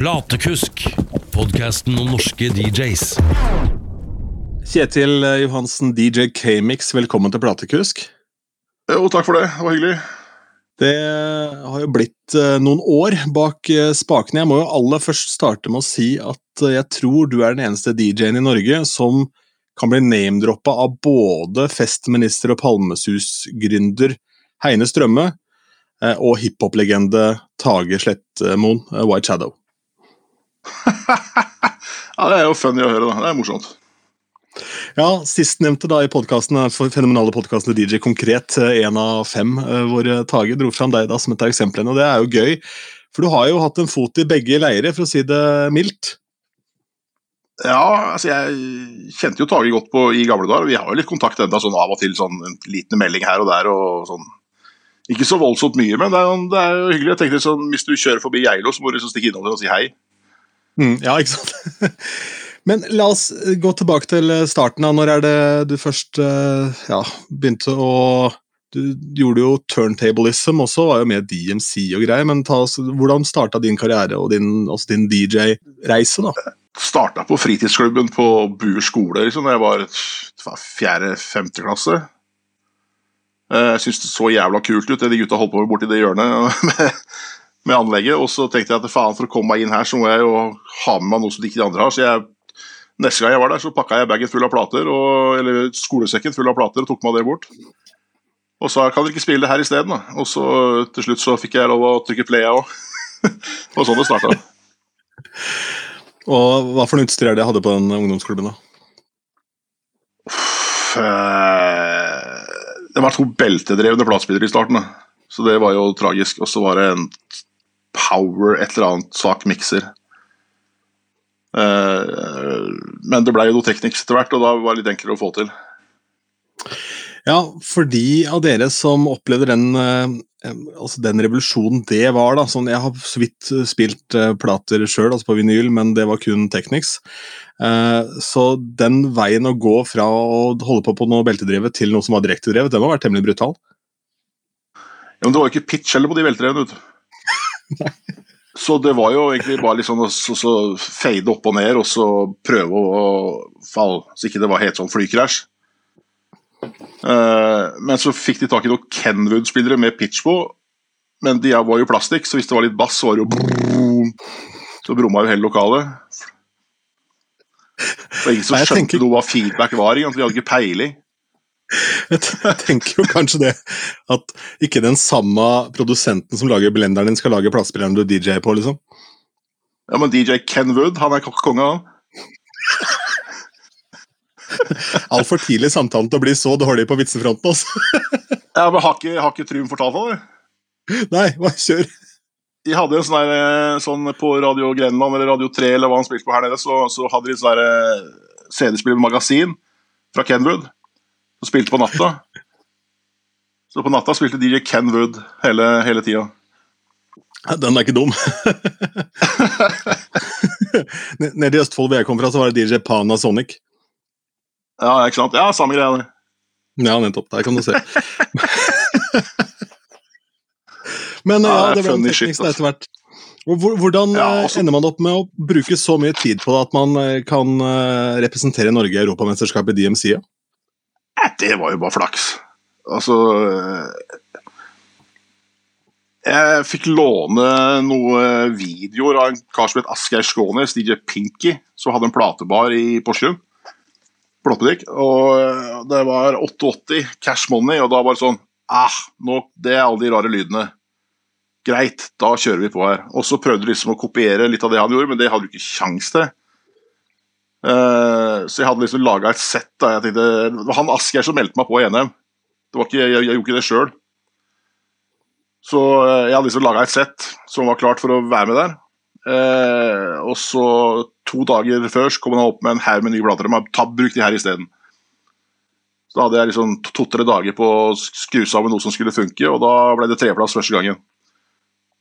Platekusk, podkasten om norske DJs. Kjetil Johansen, DJ K-Mix, velkommen til Platekusk. Jo, takk for det. Det var hyggelig. Det har jo blitt eh, noen år bak eh, spakene. Jeg må jo aller først starte med å si at eh, jeg tror du er den eneste DJ-en i Norge som kan bli name-droppa av både festminister og palmesus-gründer Heine Strømme og hiphop-legende Tage Slettmoen, White Shadow. ja, Det er jo funny å høre. da. Det er morsomt. Ja, Sistnevnte da i podkasten, fenomenale podkasten DJ Konkret, én av fem, hvor Tage dro fram deg da som et av eksemplene. og Det er jo gøy, for du har jo hatt en fot i begge leirer, for å si det mildt. Ja, altså jeg kjente jo Tage godt på i gamle dager. Vi har jo litt kontakt enda sånn av og til, sånn en liten melding her og der. og sånn. Ikke så voldsomt mye, men det er, det er jo hyggelig. Jeg tenkte sånn, Hvis du kjører forbi Geilo, så må du så stikke innom og si hei. Mm, ja, ikke sant. Men la oss gå tilbake til starten. av Når er det du først ja, begynte å Du gjorde jo turntablism også, var jo med DMC og greier. Men ta, hvordan starta din karriere og din, altså din DJ-reise? da? Starta på fritidsklubben på Buer skole liksom, da jeg var fjerde-femte klasse. Jeg syntes det så jævla kult ut, det de gutta holdt på med borti det hjørnet med, anlegget. Og så tenkte jeg at faen, for å komme meg inn her, så må jeg jo ha med meg noe som ikke de andre har. Så jeg, neste gang jeg var der, så pakka jeg bagen full av plater, og, eller skolesekken full av plater og tok med det bort. Og sa kan dere ikke spille det her isteden? Og så til slutt så fikk jeg lov å trykke play, jeg òg. og sånn det starta. Og hva for noe utstyr er det jeg hadde på den ungdomsklubben, da? Det var to beltedrevne platespillere i starten, da. så det var jo tragisk. Og så var det en power, et eller annet svak mikser. Men det ble jo noe teknisk etter hvert, og da var det litt enklere å få til. Ja, for de av dere som opplevde den, altså den revolusjonen det var da, sånn, Jeg har så vidt spilt plater sjøl, altså på vinyl, men det var kun Technics. Så den veien å gå fra å holde på på noe beltedrevet til noe som var direktedrevet, den må ha vært temmelig brutal? Ja, men det var jo ikke pitch heller på de beltedrevne, vet du. Så det var jo egentlig bare liksom å så, så fade opp og ned, og så prøve å falle, så ikke det var helt sånn flykrasj. Uh, men så fikk de tak i noen Kenwood-spillere med pitch på, men de var jo plastikk, så hvis det var litt bass, så var det jo brum, Så brumma jo hele lokalet. Var ingen som skjønte tenker... noe hva feedback var, de hadde ikke peiling. Jeg tenker jo kanskje det at ikke den samme produsenten som lager blenderen din, skal lage platespilleren du DJ på, liksom. Ja, men DJ Ken Wood, han er konge, han. Altfor tidlig samtalen til å bli så dårlig på vitsefronten, altså. ja, men Har ikke, har ikke Trym fortalt deg det? Nei, hva kjør. De hadde en sånn, der, sånn på Radio Grenland eller Radio 3 eller hva han spilte på her nede, så, så hadde de sånn CD-spiller-magasin fra Kenwood som spilte på natta. Så på natta spilte DJ Ken Wood hele, hele tida. Den er ikke dum. Nede i Østfold hvor jeg kom fra, så var det DJ Panasonic. Ja, ikke sant? Ja, samme greia, det. Ja, nettopp. Der kan du se. Men ja, ja det ble teknisk etter hvert. Hvordan ja, også... ender man opp med å bruke så mye tid på det at man kan representere Norge i Europamesterskapet i DMC? Det var jo bare flaks. Altså Jeg fikk låne noen videoer av en kar som het Asgeir Skånes, DJ Pinky, som hadde en platebar i Porsgrunn platebutikk. Og det var 88 cash money, og da var det sånn ah, nå, Det er alle de rare lydene. Greit, da kjører vi på her. Og så prøvde du liksom å kopiere litt av det han gjorde, men det hadde du ikke kjangs til. Uh, så jeg hadde liksom laga et sett. Da. Jeg tenkte, det var han Asgeir som meldte meg på i NM. Det var ikke, jeg, jeg, gjorde ikke det sjøl. Så uh, jeg hadde liksom laga et sett som var klart for å være med der. Uh, og så to dager før så kom han opp med en haug med nye plater. De har brukt de her isteden. Så da hadde jeg liksom to-tre dager på å skru sammen noe som skulle funke, og da ble det treplass første gangen.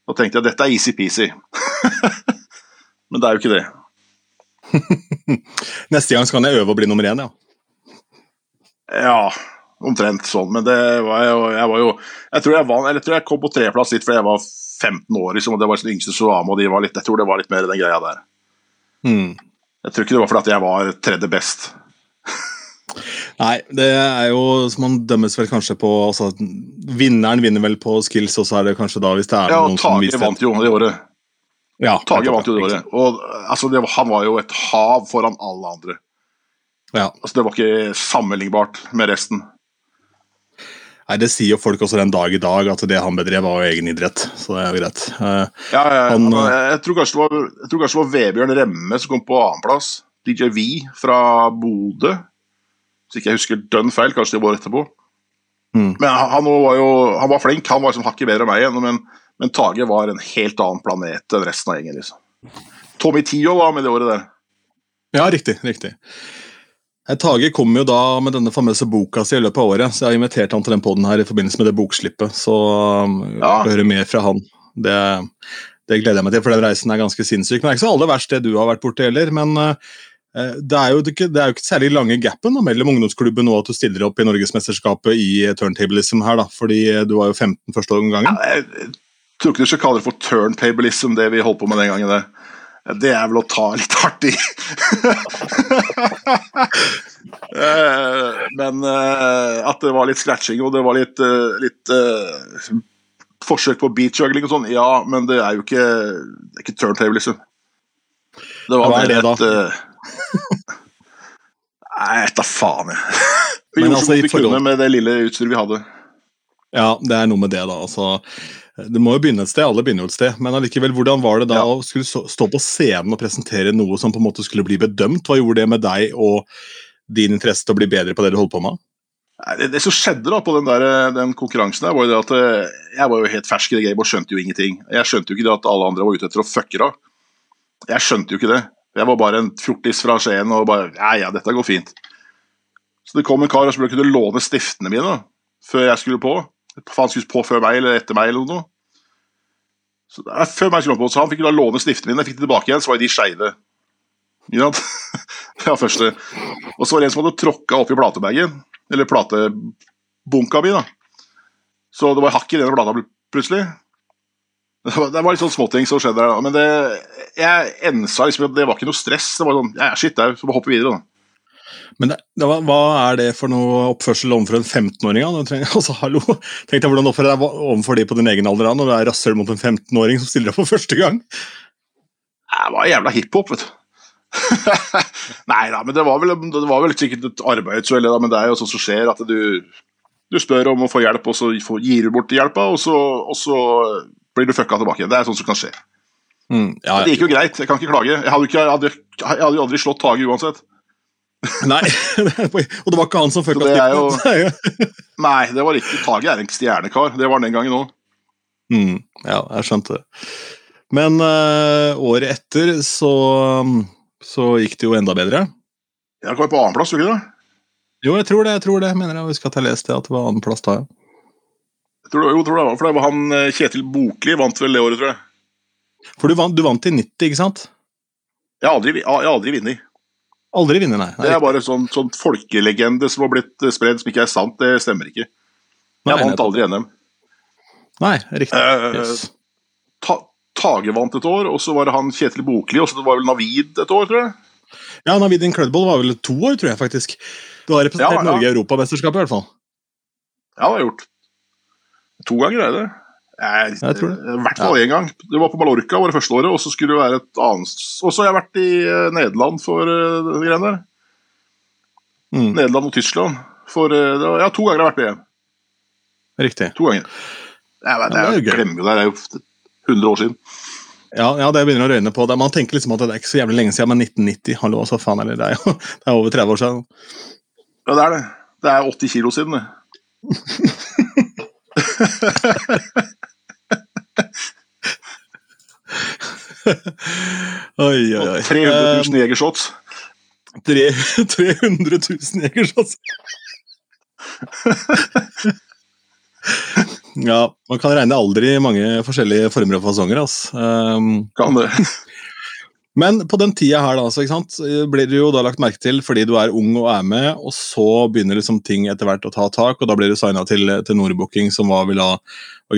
Da tenkte jeg dette er easy-peasy. Men det er jo ikke det. Neste gang skal jeg øve å bli nummer én, ja. Ja, omtrent sånn. Men det var jo Jeg, var jo, jeg tror jeg, var, jeg, tror jeg kom på tredjeplass litt fordi jeg var 15 år, liksom, og det var liksom yngste med, og de var litt, jeg tror det var litt mer den greia der. Mm. Jeg tror ikke det var fordi jeg var tredje best. Nei, det er jo Som Man dømmes vel kanskje på altså, Vinneren vinner vel på skills, og så er det kanskje da hvis det er Ja, noen som viser Ja, Tage vant jo det året. Ja, Tage vant jo det året. Og altså, det, var- han var jo et hav foran alle andre. Ja. Altså, det var ikke sammenlignbart med resten. Nei, Det sier jo folk også den dag i dag, at det han bedrev, var jo egen idrett. Så det er jo greit. Uh, Ja, ja. Han, jeg, jeg, tror kanskje det var, jeg tror kanskje det var Vebjørn Remme som kom på annenplass. DJ V fra Bodø. Hvis ikke jeg husker dønn feil, kanskje det var etterpå. Mm. Men han, han var jo han var flink, han var liksom hakket bedre enn meg. Men, men Tage var en helt annen planet enn resten av gjengen. liksom. Tommy Tio var med det året der. Ja, riktig. riktig. Eh, Tage kom jo da med denne famøse boka si i løpet av året, så jeg har invitert han til den poden her i forbindelse med det bokslippet. Så um, Ja. høre mer fra han, det, det gleder jeg meg til, for den reisen er ganske sinnssyk. Men det er ikke så aller verst det du har vært borti heller, men eh, det er jo ikke, det er jo ikke særlig lange gapen da, mellom ungdomsklubben og at du stiller opp i Norgesmesterskapet i turntablism her, da, fordi du var jo 15 første gangen. Ja, tror ikke du skal kalle det for turntablism, det vi holdt på med den gangen. Det, Det er vel å ta litt hardt i. Eh, Men eh, at det var litt scratching og det var litt, eh, litt forsøk på beatjuggling og sånn, ja, men det er jo ikke, det er ikke turntablism. Det var Hva er det da? et eh, Nei, da faen, jeg. Vi Men gjorde altså, så godt vi forhold- kunne med det lille utstyret vi hadde. Ja, det er noe med det, da. altså. Det må jo begynne et sted, alle begynner jo et sted. Men allikevel, hvordan var det da Ja. å skulle stå på scenen og presentere noe som på en måte skulle bli bedømt? Hva gjorde det med deg og din interesse til å bli bedre på det du holdt på med? Det, det som skjedde da på den, der, den konkurransen, der, var jo det at eh, jeg var jo helt fersk i det gamet og skjønte jo ingenting. Jeg skjønte jo ikke det at alle andre var ute etter å fucke av. Jeg skjønte jo ikke det. Jeg var bare en fjortis fra Skien og bare Ja, ja, dette går fint. Så det kom en kar og spurte om jeg kunne låne stiftene mine da, før jeg skulle på. Han skulle på før meg eller etter meg eller noe. Så, før han på, så han fikk da låne stiftene mine. Jeg fikk de tilbake igjen, så var de skeive. Ja, ja, første. Og så var det en som hadde tråkka oppi platebagen. Eller platebunka mi, da. Så det var hakk i den plata plutselig. Det var, det var litt sånn småting som skjedde der. Men det, jeg ensa liksom at det var ikke noe stress. Det var sånn, ja, shit, jeg bare hoppe videre, da. Men det, det var, hva er det for noe oppførsel overfor en 15-åring? da? Du trenger- Altså, hallo! Tenk deg hvordan oppfører deg overfor de på din egen alder da, når du er rasshøl mot en 15-åring som stiller opp for første gang. Det var jævla hiphop, vet du. Nei da, men det var vel, det var vel sikkert et arbeidsuhell, da, men det er jo sånt som skjer, at du, du spør om å få hjelp, og så gir du bort hjelpa, og så, og så blir du fucka tilbake igjen. Det er sånt som kan skje. Mm, ja, Det gikk jo greit, jeg kan ikke klage. Jeg hadde jo ikke, jeg hadde, jeg hadde jo aldri slått Tage uansett. Nei, og det var ikke han som fucka at det jo- Nei, det var ikke Tage er en stjernekar. Det var den gangen òg. mm, ja, jeg skjønte det. Men uh, året etter så, så gikk det jo enda bedre. Jeg kom på annenplass, gjorde du ikke det? Jo, jeg tror det. jeg tror det. Mener jeg husker at jeg leste at det var annenplass da. ja. Tror, jo, tror det var, for det var han eh, Kjetil Bokli vant vel det året, tror jeg. For du vant, du vant i 90, ikke sant? Jeg har aldri, jeg aldri vunnet. Aldri vinner, nei. nei. Det er bare sånn, sånn folkelegende som har blitt eh, spredd som ikke er sant. Det stemmer ikke. Nei, Jeg vant nettopp. aldri NM. Nei, riktig. Eh, Yes. Ta, Tage vant et år, og så var det han Kjetil Bokli, og så var det vel Navid et år, tror jeg. Ja, Navid Incredible var vel to år, tror jeg faktisk. Du har representert Ja, ja. Norge i Europamesterskapet, i hvert fall. Ja, det har jeg gjort. To ganger er det. Jeg, Jeg tror det. I hvert fall én gang. Det var på Mallorca var det første året, og så skulle det være et annet Og så har jeg vært i eh, Nederland for uh, greiene der. Mm, Nederland og Tyskland. For, uh, det var, ja, to ganger har jeg vært på EM. riktig. To ganger. Jeg, vet, Ja, det er jo jeg gøy. glemmer jo det, det er jo 100 år siden. Ja, ja, det begynner å røyne på. det. Man tenker liksom at det er ikke så jævlig lenge siden, men 1990, hallo, så faen eller det er jo det er over 30 år siden. Ja, det er det. Det er 80 kilo siden, det. Oi, oi, oi. 300 000 jegershots. Eh, 300 000 jegershots. ja, man kan regne aldri i mange forskjellige former og fasonger, Altså. Um, Kan det. Men på den tida her, da, så, ikke sant, blir du jo da lagt merke til fordi du er ung og er med, og så begynner liksom ting etter hvert å ta tak, og da blir du signa til, til Nordbooking, som var vel da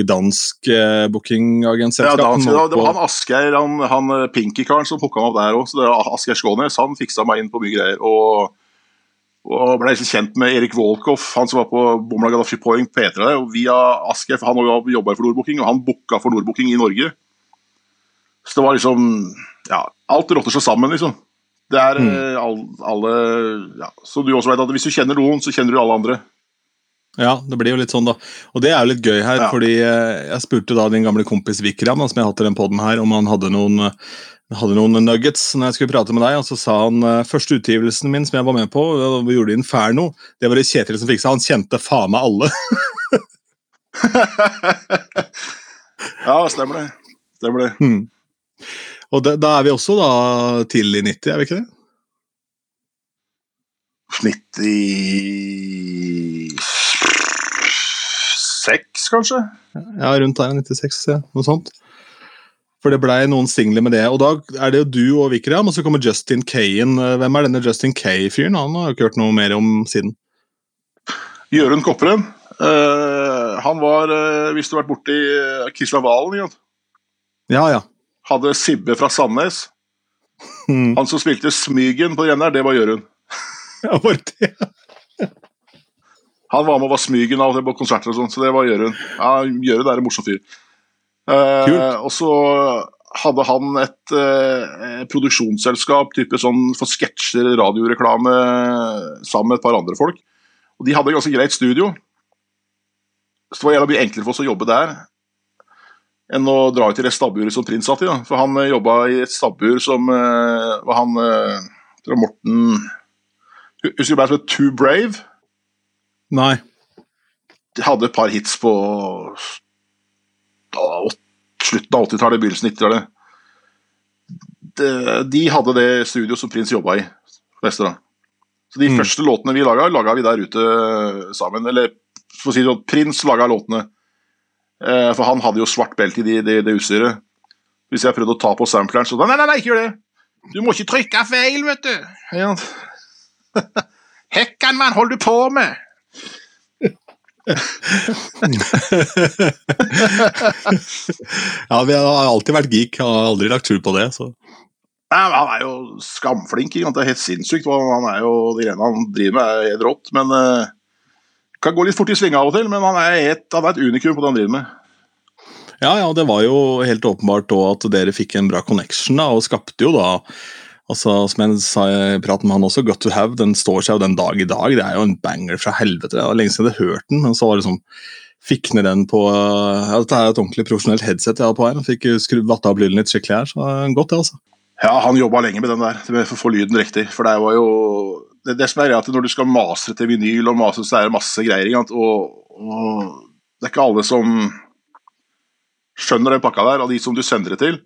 dansk eh, bookingagentselskap. Ja, dansk, det var han Asgeir, han, han Pinky-karen som hooka meg opp der òg. Så det var Asgeir Skånes han fiksa meg inn på mye greier. og og ble liksom kjent med Erik Wolkoff, han som var på Bomla Gaddafi Point P3 der. og Via Asgeir, for han jobba for Nordbooking, og han booka for Nordbooking i Norge. Så det var liksom Ja, alt rotter seg sammen, liksom. Det er mm. Eh, alle, alle ja. Så du også vet at hvis du kjenner noen, så kjenner du alle andre. Ja, det blir jo litt sånn, da. Og det er jo litt gøy her, ja. fordi eh, jeg spurte da din gamle kompis Vikram, som jeg har hatt i den poden her, om han hadde noen, hadde noen nuggets når jeg skulle prate med deg, og så sa han første utgivelsen min som jeg var med på, vi gjorde Inferno, det var det Kjetil som fiksa. Han kjente faen meg alle. ja, stemmer det. Stemmer det. Hmm. Og da, da er vi også da tidlig 90, er vi ikke det? 96, kanskje? Ja, rundt der. 96, ja. Noe sånt. For det blei noen singler med det. Og da er det jo du og Vikram, og så kommer Justin Kayen. Hvem er denne Justin Kay-fyren? Han har jo ikke hørt noe mer om siden. Jørund Kopperen. Uh, han var, uh, hvis du har vært borti Kristian Valen Ja, ja hadde Sibbe fra Sandnes. Mm. Han som spilte Smygen på det der, det var Jørund. Ja, var det? Han var med og var Smygen av og til på konserter og sånn, så det var Jørund. Ja, Jørund er en morsom fyr. Eh, og så hadde han et eh, produksjonsselskap type sånn for sketsjer, radioreklame, sammen med et par andre folk. Og De hadde et ganske greit studio. Så det var jævla mye enklere for oss å jobbe der enn å dra ut i det stabburet som Prins satt i. Da. For han eh, jobba i et stabbur som uh, var han fra Morten Husker du bandet som het Too Brave? Nei. De hadde et par hits på da, slutten av 80-tallet, begynnelsen av 90-tallet. De, de, hadde det studio som Prins jobba i. Beste, da. Så De mm. første låtene vi laga, laga vi der ute sammen. Eller for å si det sånn, Prins laga låtene. Eh, for han hadde jo svart belte i det, det, det utstyret. Hvis jeg prøvde å ta på sampleren, så da Nei, nei, nei, ikke gjør det! Du må ikke trykke feil, vet du! Ja. Hekkan, mann, hold du på med? ja, vi har alltid vært geek, har aldri lagt skjul på det. så Nei, Han er jo skamflink. Det er helt sinnssykt. Han er jo, De greiene han driver med, er helt rått. Men uh, kan gå litt fort i svinga av og til, men han er, et, han er et unikum på det han driver med. Ja, ja, det var jo helt åpenbart at dere fikk en bra connection, da, og skapte jo da altså, Som jeg sa i praten med han også, Got to have den står seg jo den dag i dag. Det er jo en banger fra helvete. Det var lenge siden jeg hadde hørt den, men så var det sånn fikk ned den på ja, Dette er et ordentlig profesjonelt headset jeg har på her. Fikk vatta opp lyden litt skikkelig her, så godt, det, altså. Ja, han jobba lenge med den der, for å få lyden riktig. For det var jo det, det, som er at Når du skal mastre til vinyl, og mastre, så er det masse greier. Og, og, det er ikke alle som skjønner den pakka der, av de som du sender det til.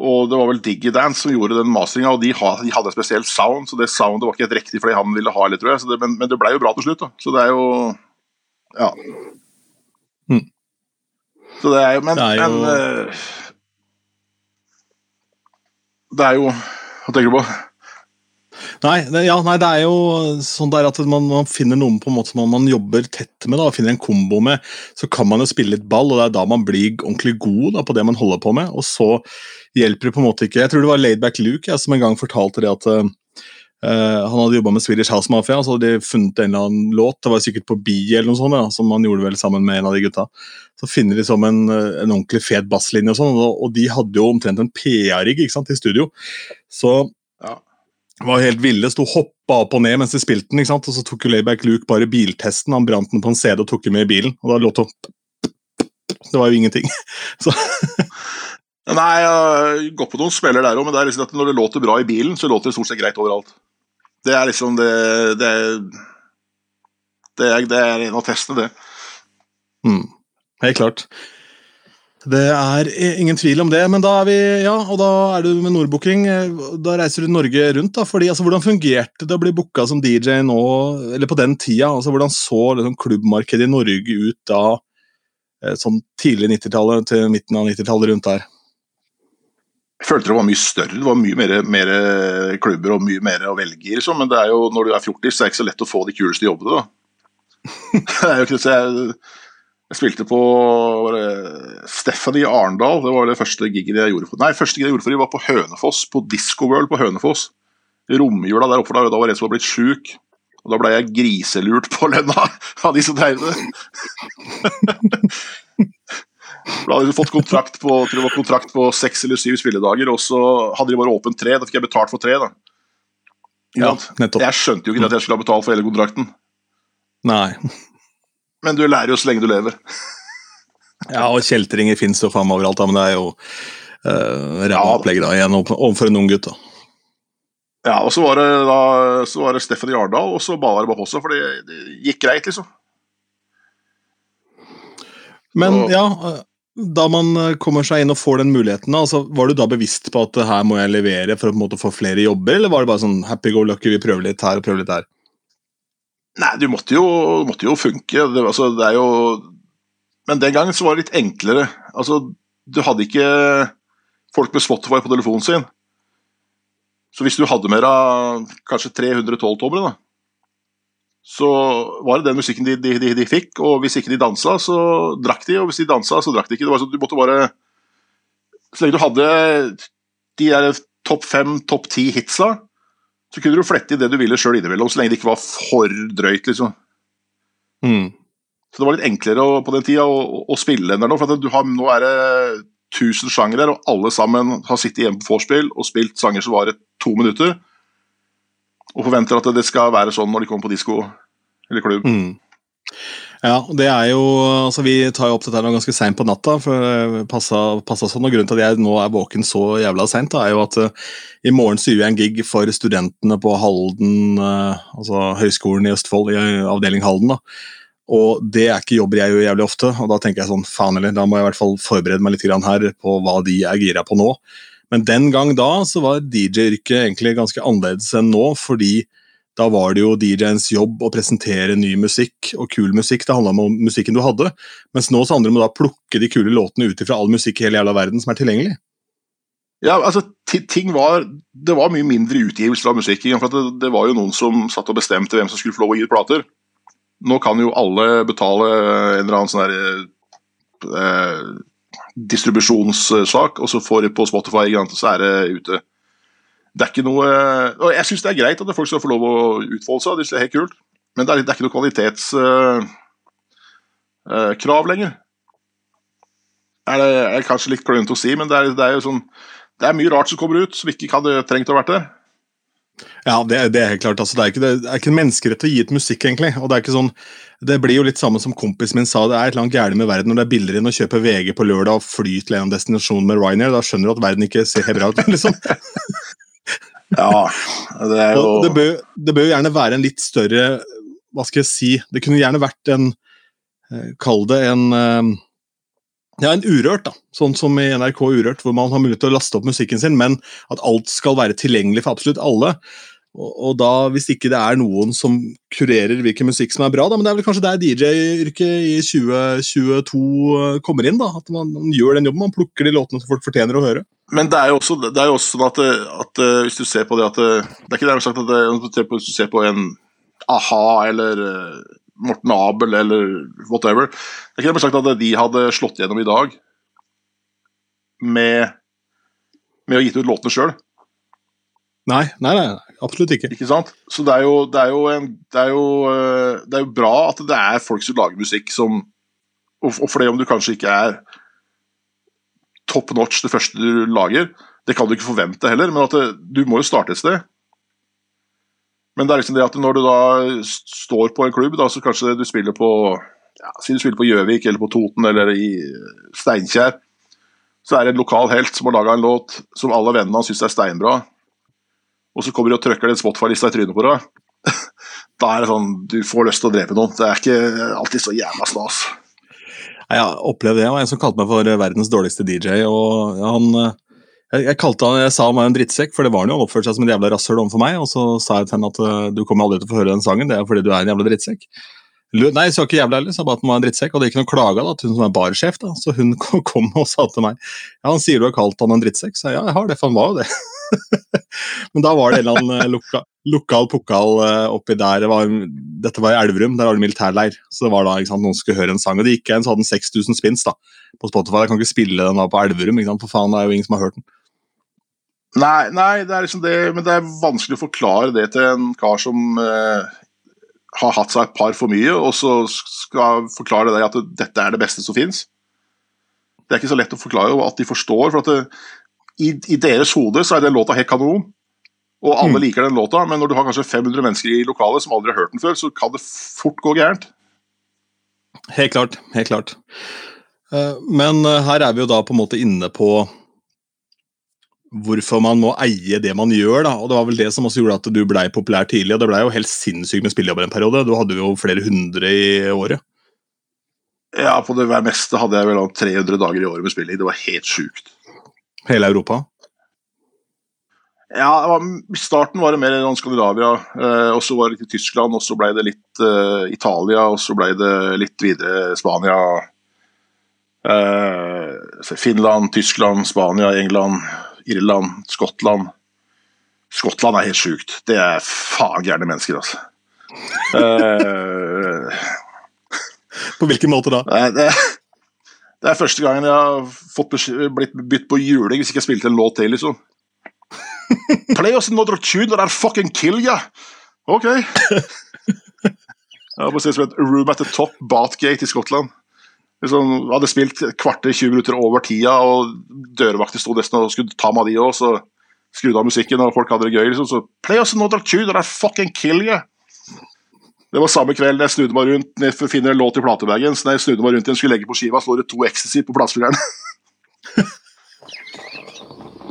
Og Det var vel Digidance som gjorde den mastringa, og de, de, hadde et spesielt sound. Så det soundet var ikke helt riktig for det han ville ha, tror jeg. Det, men, men, det ble jo bra til slutt. da. Så det er jo Ja. Mm. Så det er jo Men, det er jo, men, uh, det er jo Hva tenker du på? Nei, det, ja, nei, det er jo sånn der at man, man, finner noen på en måte som man jobber tett med, da, og finner en kombo med. Så kan man jo spille litt ball, og det er da man blir ordentlig god da, på det man holder på med. Og så hjelper det på en måte ikke Jeg tror det var Laidback Luke jeg, som en gang fortalte det at uh, han hadde jobba med Swedish House Mafia, så hadde de funnet en eller annen låt, det var sikkert på Bi eller noe sånt, ja, som han gjorde vel sammen med en av de gutta. Så finner de som en, en ordentlig fet basslinje, og sånn, og, og de hadde jo omtrent en PA-rigg i studio. Så var helt ville, sto hoppa opp og ned mens de spilte den. ikke sant? Og så tok jo Layback Luke bare biltesten. Han brant den på en CD og tok den med i bilen. Og da låt det Det var jo ingenting. Så. Nei, jeg går på noen smeller der òg, men det er liksom at når det låter bra i bilen, så låter det stort sett greit overalt. Det er liksom det Det det er, det er en av testene, det. Mm. Helt klart. Det er ingen tvil om det, men da er vi, ja, og da er du med Nordbooking. Da reiser du Norge rundt. da, fordi altså, Hvordan fungerte det å bli booka som DJ nå, eller på den tida? altså Hvordan så liksom, klubbmarkedet i Norge ut da, eh, sånn tidlig 90-tallet til midten av 90-tallet rundt der? Jeg følte det var mye større, det var mye mer, mer klubber og mye mer å velge i. Liksom. Men det er jo, når du er fjortis, så er det ikke så lett å få de kuleste jobbene. da. det er jo ikke så jeg, jeg spilte på Stephanie Arendal, det var det første giget jeg gjorde for Nei, første gigen jeg gjorde for dem var på Hønefoss, på Disco World på Hønefoss. Romjula der oppe, da, da var det en som var blitt sjuk. Og da ble jeg griselurt på lønna av de som drev det. Da hadde de fått kontrakt på, tror det var kontrakt på seks eller syv spilledager, og så hadde de bare åpent tre. Da fikk jeg betalt for tre. da. Ja, nettopp. Jeg skjønte jo ikke at jeg skulle ha betalt for hele kontrakten. Nei. Men du lærer jo så lenge du lever. Ja, og kjeltringer fins jo faen meg overalt, da, men det er jo uh, ræva opplegg da, igjen overfor en ung gutt. da. Ja, og så var det da så var det Steffen Jardal, og så på seg, for det, det gikk greit, liksom. Men Og- ja, eh, da man eh, kommer seg inn og får den muligheten, altså, var du da bevisst på at her må jeg levere for å på en måte få flere jobber, eller var det bare sånn happy go lucky, vi prøver litt her og prøver litt der? Nei, du måtte jo, måtte jo funke. Det, altså, det jo Men den gangen så var det litt enklere. Altså, du hadde ikke folk med Spotify på telefonen sin. Så hvis du hadde mer av kanskje 300 12-tommere, da, så var det den musikken de, de, de, de fikk. Og hvis ikke de dansa, så drakk de, og hvis de dansa, så drakk de ikke. Sånn, du måtte bare Så lenge du hadde de der topp fem, topp ti hitsa, så kunne du flette i det du ville sjøl innimellom, så lenge det ikke var for drøyt, liksom. Mm. Så det var litt enklere å, på den tida å, å, å spille enn det nå. For at du har, nå er det 1000 sjangere, og alle sammen har sittet hjemme på vorspiel og spilt sanger som varer to minutter. Og forventer at det skal være sånn når de kommer på disko eller klubb. Mm. Ja, det er jo Altså, vi tar jo opp dette her ganske seint på natta, for passa, passa sånn. Og grunnen til at jeg nå er våken så jævla seint, er jo at uh, i morgen syr jeg en gig for studentene på Halden, uh, altså Høgskolen i Østfold, i avdeling Halden. da. Og det er ikke jobber jeg gjør jævlig ofte, og da tenker jeg sånn, faen eller, da må jeg i hvert fall forberede meg litt grann her på hva de er gira på nå. Men den gang da så var DJ-yrket egentlig ganske annerledes enn nå, fordi da var det jo DJ-ens jobb å presentere ny musikk og kul musikk. Det handla om musikken du hadde. Mens nå så handler det om å plukke de kule låtene ut ifra all musikk i hele jævla verden som er tilgjengelig. Ja, altså, ting var Det var mye mindre utgivelser av musikk. For det, det var jo noen som satt og bestemte hvem som skulle få lov å gi plater. Nå kan jo alle betale en eller annen sånn her eh, distribusjonssak, og så får de på Spotify, og så er det ute. Det er ikke noe og Jeg syns det er greit at folk skal få lov å utfolde seg, det er helt kult. Men det er, det er ikke noe kvalitetskrav uh, lenger. Er det er kanskje litt klønete å si, men det er, det er jo sånn det er mye rart som kommer ut som ikke hadde trengt å vært der. Ja, det, er- det er helt klart. Altså, det, er ikke, det er ikke en menneskerett å gi ut musikk, egentlig. Og Det er ikke sånn, det blir jo litt samme som kompisen min sa, det er et eller annet gærent med verden når det er billigere enn å kjøpe VG på lørdag og fly til en destinasjon med Ryanair. Da skjønner du at verden ikke ser helt bra ut. liksom. Ja, det er jo det bør, det bør jo gjerne være en litt større Hva skal jeg si Det kunne gjerne vært en eh, Kall det en eh, ja, en Urørt, da. Sånn som i NRK Urørt, hvor man har mulighet til å laste opp musikken sin, men at alt skal være tilgjengelig for absolutt alle. Og, og da, Hvis ikke det er noen som kurerer hvilken musikk som er bra, da, men det er vel kanskje der DJ-yrket i 2022 kommer inn. da, At man, man gjør den jobben, man plukker de låtene som folk fortjener å høre. Men det er jo også, det er jo også sånn at, at eh, hvis du ser på det at eh, Det er ikke det sagt at det, hvis du ser på- en a-ha eller eh, Morten Abel eller whatever Det er ikke det sagt at de hadde slått gjennom i dag med, med å gitt ut låtene sjøl. Nei, nei, nei, absolutt ikke. Ikke sant? Så det er jo, det er jo, en, det er jo, eh, det er jo bra at det er folk som lager musikk som Og og for det om du kanskje ikke er top notch det første du lager, det kan du ikke forvente heller, men det, du må jo starte et sted. Men det er liksom det at når du da står på en klubb, da, så kanskje du spiller på ja, Si du spiller på Gjøvik eller på Toten eller i Steinkjer, så er det en lokal helt som har laga en låt som alle vennene hans syns er steinbra og så kommer de og trykker den Spotify-lista i trynet på deg. Da er det sånn Du får lyst til å drepe noen. Det er ikke alltid så jævla stas. Jeg opplevde det. Det var en som kalte meg for eh, verdens dårligste DJ. og han, eh, jeg, jeg, kalte han, jeg sa han var en drittsekk, for det var han jo. Han oppførte seg som en jævla rasshøl overfor meg. Og så sa jeg til henne at eh, du kommer aldri til å få høre den sangen, det er fordi du er en jævla drittsekk. Nei, jeg sa ikke jævla heller, sa bare at han var en drittsekk. Og det gikk noen klager da, til hun som er barsjef. da, Så hun kom og sa til meg ja, han sier du har kalt han en drittsekk. Så jeg ja, jeg har det, for han var jo det. Men da var det en eller annen loka, lokal pokal eh, oppi der. Var, dette var i Elverum, der var det militærleir. Så det var da sant, noen skulle høre en sang. Og det gikk en, så hadde den 6000 spins da, på Spotify. Jeg kan ikke spille den da på Elverum, sant? for faen, det er jo ingen som har hørt den. Nei, nei, det er liksom det, men det er vanskelig å forklare det til en kar som eh, har hatt seg et par for mye, og så skal forklare det at dette er det beste som fins. Det er ikke så lett å forklare at de forstår. for at det, i, I deres hode så er den låta helt kanon, og alle Mm. liker den låta, men når du har kanskje 500 mennesker i lokalet som aldri har hørt den før, så kan det fort gå gærent. Helt klart. Helt klart. Eh, Men eh, her er vi jo da på en måte inne på hvorfor man må eie det man gjør. da, og Det var vel det som også gjorde at du blei populær tidlig. og Det blei jo helt sinnssykt med spillejobber en periode. Du hadde jo flere hundre i året. Ja, På det meste hadde jeg vel 300 dager i året med spilling. Det var helt sjukt. Hele Europa. Ja, I starten var det mer Skandinavia, eh, og så var det litt Tyskland, og så ble det litt eh, Italia, og så ble det litt videre Spania. Eh, Finland, Tyskland, Spania, England, Irland, Skottland. Skottland er helt sjukt. Det er faen gærne mennesker, altså. Eh, På hvilken måte da? Det, det er første gangen jeg har fått blitt bytt på juling hvis ikke jeg spilte en låt til, liksom. Play us another tune or I'll fucking kill you! Ok. Jeg var sted som et Room at the Top, Batgate i Skottland. Liksom, hadde spilt et kvarter, 20 minutter over tida, og dørvakter sto nesten og skulle ta meg av de òg, så skrudde av musikken, og folk hadde det gøy. Liksom, så Play us another tune or I'll fucking kill you! Det var samme kveld jeg snudde meg rundt ned for å finne en låt i platebagen. Så når jeg snudde meg rundt igjen skulle legge på skiva, så lå det to Ecstasy på platespilleren.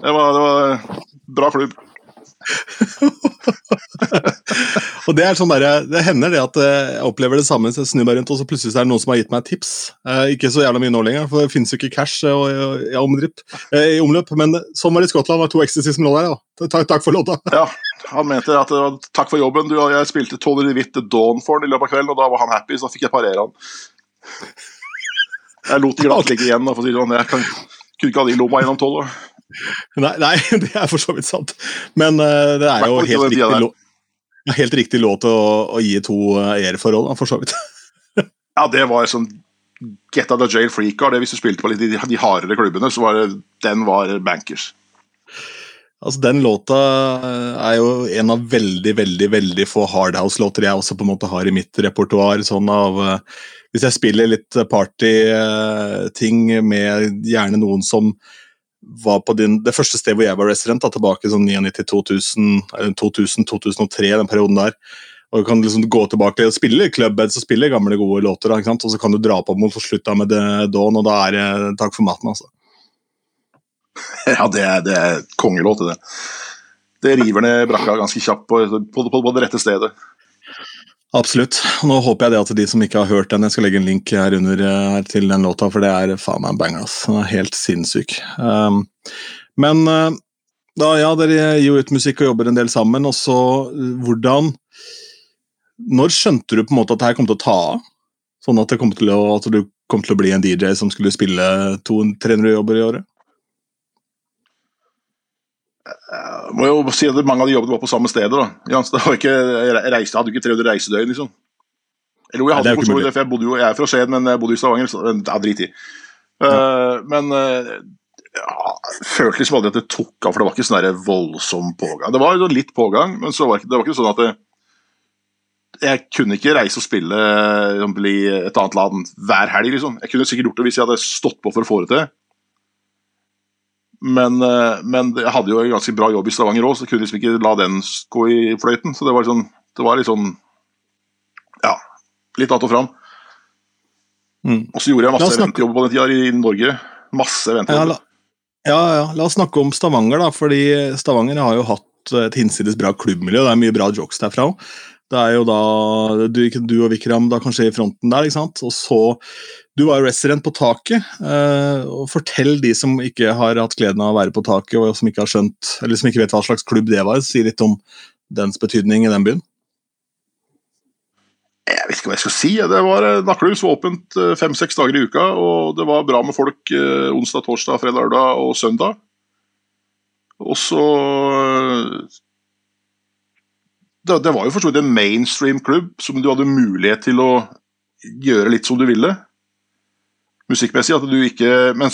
det, var, det var bra klubb. Og Det er sånn der, det hender det at eh, jeg opplever det samme, så jeg snur meg rundt, og så plutselig er det noen som har gitt meg tips. Eh, ikke så jævla mye nå lenger, for det finnes jo ikke cash eh, og- og- i omdripp, eh, i omløp. Men sånn var det i Skottland. Var to ecstasy som lå der. Ja. Takk, takk for låta. Ja, Han mente at det var takk for jobben. Du, jeg spilte Toller i hvitt Dawn for han i løpet av kvelden, og da var han happy, så da fikk jeg parere han. Jeg lot det glatt ligge igjen. da, for å si det sånn. Jeg kan, kunne ikke ha de lomma gjennom tolv. Nei, nei, det er for så vidt sant. Men uh, det er jo helt riktig, der. helt riktig låt å, å gi to eh, air-forhold, da, for så vidt. Ja, det var sånn Get out of jail free card. Det hvis du spilte på litt de, de hardere klubbene, så var det, den var bankers. Altså, Den låta eh, er jo en av veldig veldig, veldig få hardhouse-låter jeg også på en måte har i mitt repertoar. sånn av, eh, Hvis jeg spiller litt party-ting med gjerne noen som var på din, det første stedet hvor jeg var resident, da, tilbake sånn 99-2000, 2000-2003, den perioden der. Og du kan liksom gå tilbake og spille clubbeds og spille gamle, gode låter. da? Og så kan du dra på mot slutta med The Dawn, og da er det takk for maten. altså. Ja, det er, det er kongelåt, det. Det river ned brakka ganske kjapt på, på, på, på det rette stedet. Absolutt. Nå håper jeg det at de som ikke har hørt den, jeg skal legge en link her under eh, her til den låta, for det er faen meg en banger. ass. Den er helt sinnssyk. Um, men eh, da, ja, dere gir jo ut musikk og jobber en del sammen, og så eh, hvordan Når skjønte du på en måte at det her kom til å ta av? Sånn at, kom å, at du kom til å bli en DJ som skulle spille 200-300 jobber i året? Jeg må jo si at Mange av de jobbene var på samme stedet. da. Jans, det var ikke, jeg reiste, hadde ikke 300 reisedøgn, liksom. Eller jo, jeg hadde er for det, for jeg bodde jo, jeg er fra Skien, men jeg bodde i Stavanger. så ja, drit i. Uh, men uh, ja, følte liksom aldri at det tok av, for det var ikke sånn voldsom pågang. Det var litt pågang, men så var det, det var ikke sånn at det, jeg kunne ikke reise og spille eksempel, i et annet land hver helg. liksom. Jeg kunne sikkert gjort det hvis jeg hadde stått på for å få det til. Men, eh, men jeg hadde jo en ganske bra jobb i Stavanger òg, så jeg kunne liksom ikke la den gå i fløyten. Så det var, sånn, det var sånn Ja, litt att og fram. Mm. Og så gjorde jeg masse eventjobber på den tida i Norge. Masse Ja, eventjobber. la, ja, ja, la oss snakke om Stavanger, da. fordi Stavanger har jo hatt et hinsides bra klubbmiljø. Det er mye bra jokes derfra òg. Det er jo da du, du og Vikram da kanskje i fronten der, ikke sant. Og så Du var jo resident på taket. eh, og Fortell de som ikke har hatt gleden av å være på taket, og som ikke har skjønt, eller som ikke vet hva slags klubb det var. Si litt om dens betydning i den byen. Jeg vet ikke hva jeg skal si. Det var eh, Nakkelhus var åpent eh, fem-seks dager i uka, og det var bra med folk eh, onsdag, torsdag, fredag, lørdag og søndag. Og så det, det var jo for så vidt en mainstream klubb som du hadde mulighet til å gjøre litt som du ville. Musikkmessig. At du ikke men,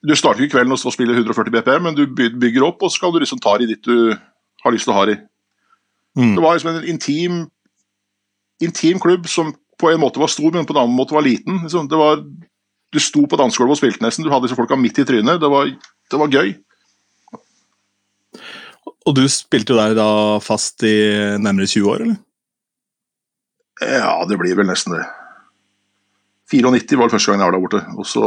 Du starter ikke kvelden og spiller 140 BPM, men du bygger opp, og så skal du liksom ta i ditt du har lyst til å ha i. Mm. Det var liksom en intim intim klubb som på en måte var stor, men på en annen måte var liten. Liksom. Det var, du sto på dansegulvet og spilte nesten. Du hadde disse folka midt i trynet. Det var, det var gøy. Og du spilte jo der da fast i nærmere 20 år, eller? Ja, det blir vel nesten det. 94 var det første gang jeg var der borte. Og så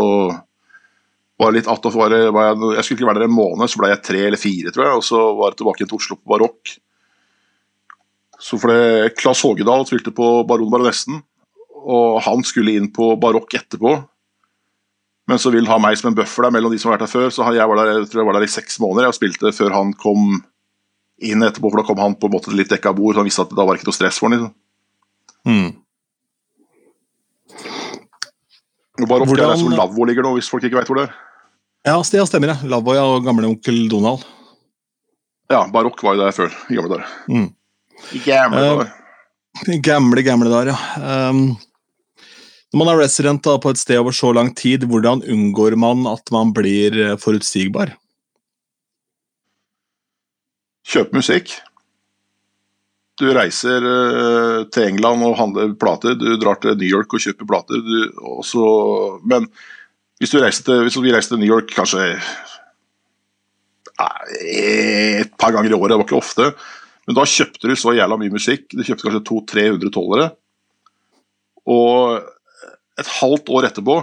var det litt attåt var, var jeg, jeg skulle ikke være der en måned, så ble jeg tre eller fire, tror jeg. Og så var jeg tilbake til Oslo på Barokk. Så for det, Klas Hågedal spilte på Baron Baronessen, og han skulle inn på Barokk etterpå. Men så vil ha meg som en buffer der mellom de som har vært der før. Så jeg var der, jeg tror jeg var der i seks måneder jeg spilte før han kom inn etterpå. For da kom han på en måte litt dekka bord, så han visste at da var ikke noe stress for han. liksom. Mm. Barokk Hvordan... er som Lavvo ligger nå, hvis folk ikke vet hvor det er. Ja, det stemmer. det. Lavvo ja, og gamle onkel Donald. Ja, Barokk var jo der før, i gamle dager. Mm. Gamle eh, dager. Uh, gamle, gamle dager, ja. Um, når man er resident da, på et sted over så lang tid, hvordan unngår man at man blir eh, forutsigbar? Kjøp musikk. Du reiser uh, til England og handler plater. Du drar til New York og kjøper plater. Du, også, men hvis, du til, hvis vi reiser til New York kanskje et par ganger i året, det var ikke ofte, men da kjøpte du så jævla mye musikk. Du kjøpte kanskje 200-300 tollere. Og et halvt år etterpå,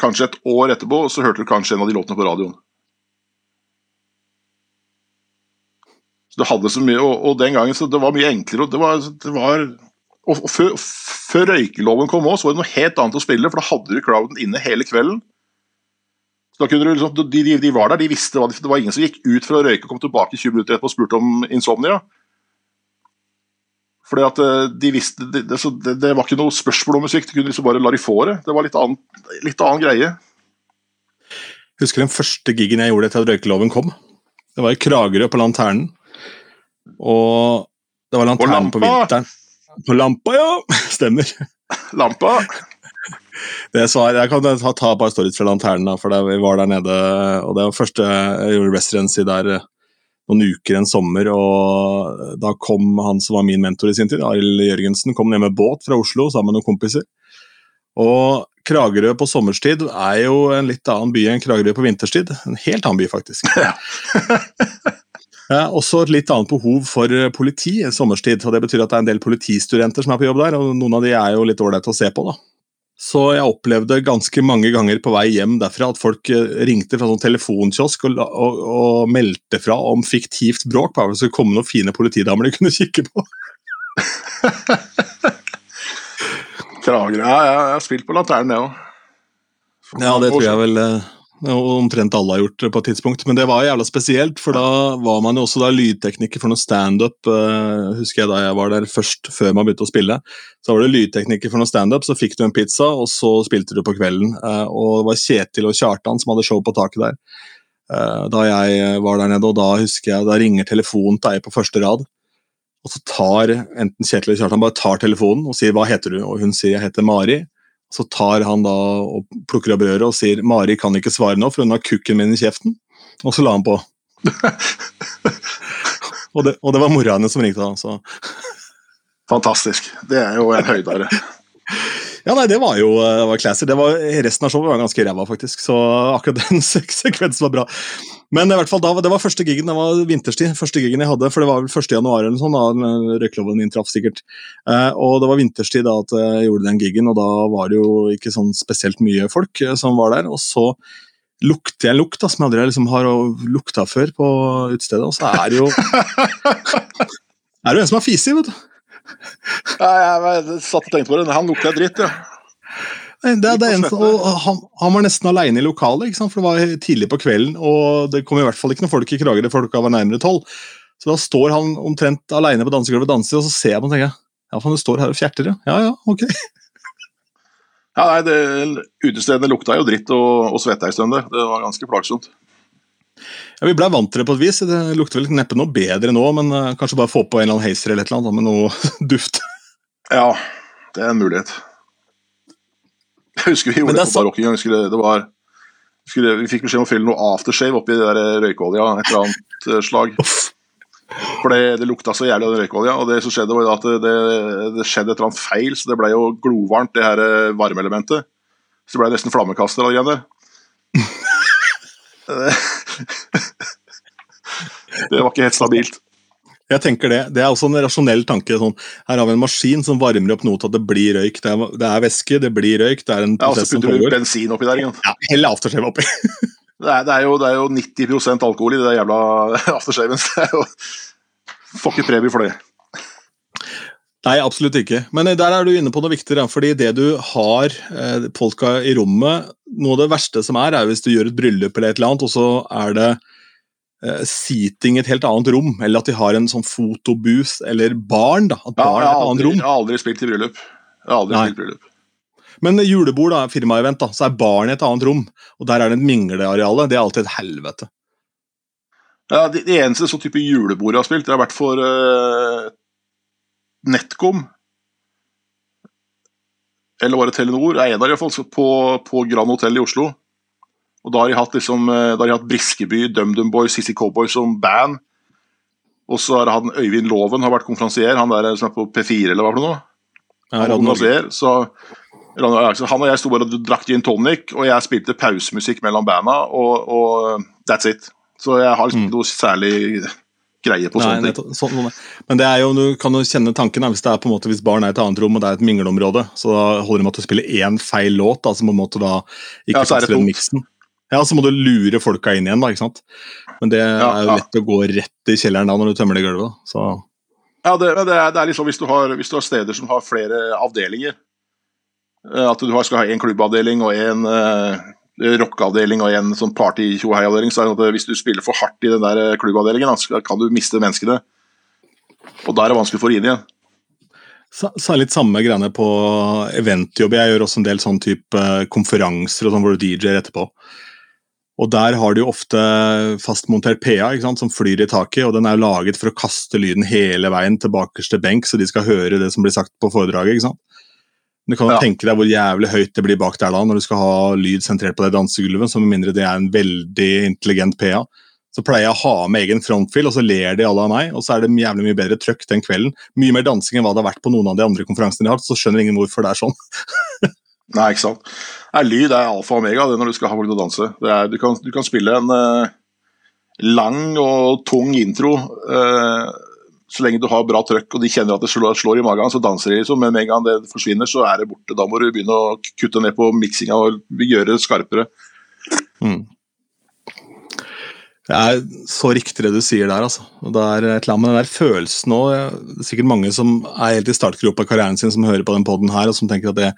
kanskje et år etterpå, så hørte du kanskje en av de låtene på radioen. Du hadde så mye, og, og den gangen så det var mye enklere. Det var, det var og, før, før, røykeloven kom òg, så var det noe helt annet å spille, for da hadde du crowden inne hele kvelden. Så da kunne du liksom, de, de, de, var der, de visste hva de, Det var ingen som gikk ut for å røyke og kom tilbake 20 minutter etterpå og spurte om insomnia. Fordi at eh, de visste, det, det, det, var ikke noe spørsmål om musikk, de kunne liksom bare la de få det. Det var litt annen, litt annen greie. Jeg husker den første gigen jeg gjorde etter at røykeloven kom. Det var i Kragerø, på Lanternen. Og det var lanterne på, vinteren. På lampa, ja! Stemmer. Lampa? det svar, Jeg kan ta, ta bare stories fra Lanternen, for vi var der nede. og Det var første jeg gjorde residency der eh, noen uker en sommer. og Da kom han som var min mentor i sin tid, Arild Jørgensen, kom ned med båt fra Oslo sammen med noen kompiser. Og Kragerø på sommerstid er jo en litt annen by enn Kragerø på vinterstid. En helt annen by, faktisk. Ja. Også et litt annet behov for politi i sommerstid. og Det betyr at det er en del politistudenter som er på jobb der, og noen av de er jo litt ålreite å se på. da. Så jeg opplevde ganske mange ganger på vei hjem derfra at folk eh, ringte fra sånn telefonkiosk og, og, og, meldte fra om fiktivt bråk. Bare for det skulle komme noen fine politidamer de kunne kikke på. Kragerø ja, Jeg har spilt på Lanternen, jeg òg. Ja, det tror jeg vel eh, og omtrent alle har gjort det på et tidspunkt. Men det var jævla spesielt, for da var man jo også da lydtekniker for noe standup. Uh, husker jeg da jeg var der først, før man begynte å spille. Så var det lydtekniker for noe standup, så fikk du en pizza, og så spilte du på kvelden. Uh, og det var Kjetil og Kjartan som hadde show på taket der. Uh, da jeg var der nede, og da husker jeg, da ringer telefonen til ei på første rad. Og så tar enten Kjetil eller Kjartan bare tar telefonen og sier 'hva heter du?' Og hun sier 'jeg heter Mari'. Så tar han da og plukker opp røret og sier 'Mari kan ikke svare nå, for hun har kukken min i kjeften'. Og så la han på. og, det, og, det, var mora hennes som ringte da. Så. Fantastisk. Det er jo en høydare. Ja, nei, det var jo det var classy. Det var, resten av showet var ganske ræva, faktisk. Så akkurat den sekvensen var bra. Men i hvert fall da, det var første gigen, det var vinterstid. første gigen jeg hadde, For det var vel 1. januar eller sånn, da røykloven inntraff sikkert. Eh, og det var vinterstid da at jeg gjorde den gigen, og da var det jo ikke sånn spesielt mye folk eh, som var der. Og så lukter jeg en lukt da, som jeg aldri liksom har lukta før på utestedet, og så er det jo Er det jo en som har fisi, vet du. Ja, jeg satt og tenkte på det. Han lukter dritt, ja. Det, det en, han, han, var nesten aleine i lokalet, for det var tidlig på kvelden. Og det kom i hvert fall ikke noen folk i Kragerø, klokka var nærmere tolv. Så da står han omtrent aleine på dansegulvet og danser, og så ser jeg på og tenker Ja, for han står her og fjerter, ja. Ja ja, ok. Ja, nei, det, Utestedene lukta jo dritt og, og svette en stund. Det var ganske plagsomt. Ja, Vi blei vant til det på et vis. Det lukter vel neppe noe bedre nå, men uh, kanskje bare få på en eller annen heiser eller et eller annet med noe duft. Ja, det er en mulighet. Jeg husker vi gjorde det det på Barokk en gang. Skulle, det var, skulle, vi fikk beskjed om å fylle noe aftershave oppi det der røykeolja. Et eller annet eh, slag. For det, det lukta så jævlig av den røykeolja. Og det som skjedde, var at det, det, det skjedde et eller annet feil, så det ble jo glovarmt, det her eh, varmeelementet. Så det ble nesten flammekaster greiene der. Det var ikke helt stabilt. Jeg tenker Det det er også en rasjonell tanke. Sånn, her har vi en maskin som varmer opp noe til at det blir røyk. Det er, det er væske, det blir røyk, det er en Ja, og så prosess putter du bensin oppi der igjen. Ja, heller aftershave oppi. Det er, det, er jo, det er jo 90% alkohol i det der jævla aftershaven. så det er jo- Får ikke premie for det. Nei, absolutt ikke. Men eh, der er du inne på noe viktig. Fordi det du har eh, folka i rommet Noe av det verste som er, er hvis du gjør et bryllup eller et eller annet, og så er det seating i et helt annet rom. Eller at de har en sånn fotobooth, eller barn. da, at Ja, barn jeg, er har et annet aldri, rom. jeg har aldri spilt i bryllup. Jeg har aldri Nei. spilt bryllup. Men julebord, da, firmaevent, da, så er barn i et annet rom. Og der er det et mingleareale. Det er alltid et helvete. Ja, Det, det eneste sånn type julebord jeg har spilt, det har vært for uh, Netcom. Eller var det Telenor? Det er en av de i på, på Grand Hotel i Oslo. Og da har de hatt, liksom, eh, da har de hatt Briskeby, DumDum Boys, Sissy Cowboys som band. Og så har han Øyvind Loven har vært konferansier, han der som er på P4 eller hva for noe. Han, konferansier, så, han og jeg sto bare og drakk gin tonic, og jeg spilte pausemusikk mellom banda, og, og that's it. Så jeg har liksom Mm. noe særlig greie på Nei, sånne ting. sånn, sånn. Men det er jo, du kan jo kjenne tanken hvis det er på en måte, hvis barn er i et annet rom og det er et mingleområde, så da holder det med at du spiller én feil låt, da, som på en måte da ikke Ja, er passer den miksen. Ja, så må du lure folka inn igjen, da, ikke sant. Men det Ja, er jo ja. lett å gå rett i kjelleren da når du tømmer det gulvet. Så Ja, det, det, er, det er liksom hvis du, har, hvis du har steder som har flere avdelinger eh, At du har, skal ha en klubbavdeling og en uh, rockeavdeling og en sånn party-tjohei-avdeling, så sånn at hvis du spiller for hardt i den der eh, klubbavdelingen, da, så kan du miste menneskene. Og da er det vanskelig å få inn igjen. Så, så er det litt samme greiene på eventjobb. Jeg gjør også en del sånn type eh, konferanser og sånn hvor du DJ-er etterpå. Og der har jo ofte fastmontert PA ikke sant, som flyr i taket, og den er laget for å kaste lyden hele veien til bakerste benk, så de skal høre det som blir sagt på foredraget. ikke sant? Du kan Ja. tenke deg hvor jævlig høyt det blir bak der da, når du skal ha lyd sentrert på det dansegulvet, så med mindre det er en veldig intelligent PA. Så pleier jeg å ha med egen frontfill, og så ler de alle av meg, og så er det jævlig mye bedre trøkk den kvelden. Mye mer dansing enn hva det har vært på noen av de andre konferansene de har hatt, så skjønner ingen hvorfor det er sånn. Nei, ikke sant. Nei, lyd er alfa og omega det når du skal ha folk til å danse. Er, du, kan, du kan spille en eh, lang og tung intro eh, så lenge du har bra trøkk og de kjenner at det slår, slår i magen, så danser de liksom. Men med en gang det forsvinner, så er det borte. Da må du begynne å kutte ned på miksinga og gjøre det skarpere. Mm. Det er så riktig det du sier der, altså. Og det er et eller annet med den der følelsen òg. Er sikkert mange som er helt i startgropa av karrieren sin, som hører på den poden her, og som tenker at det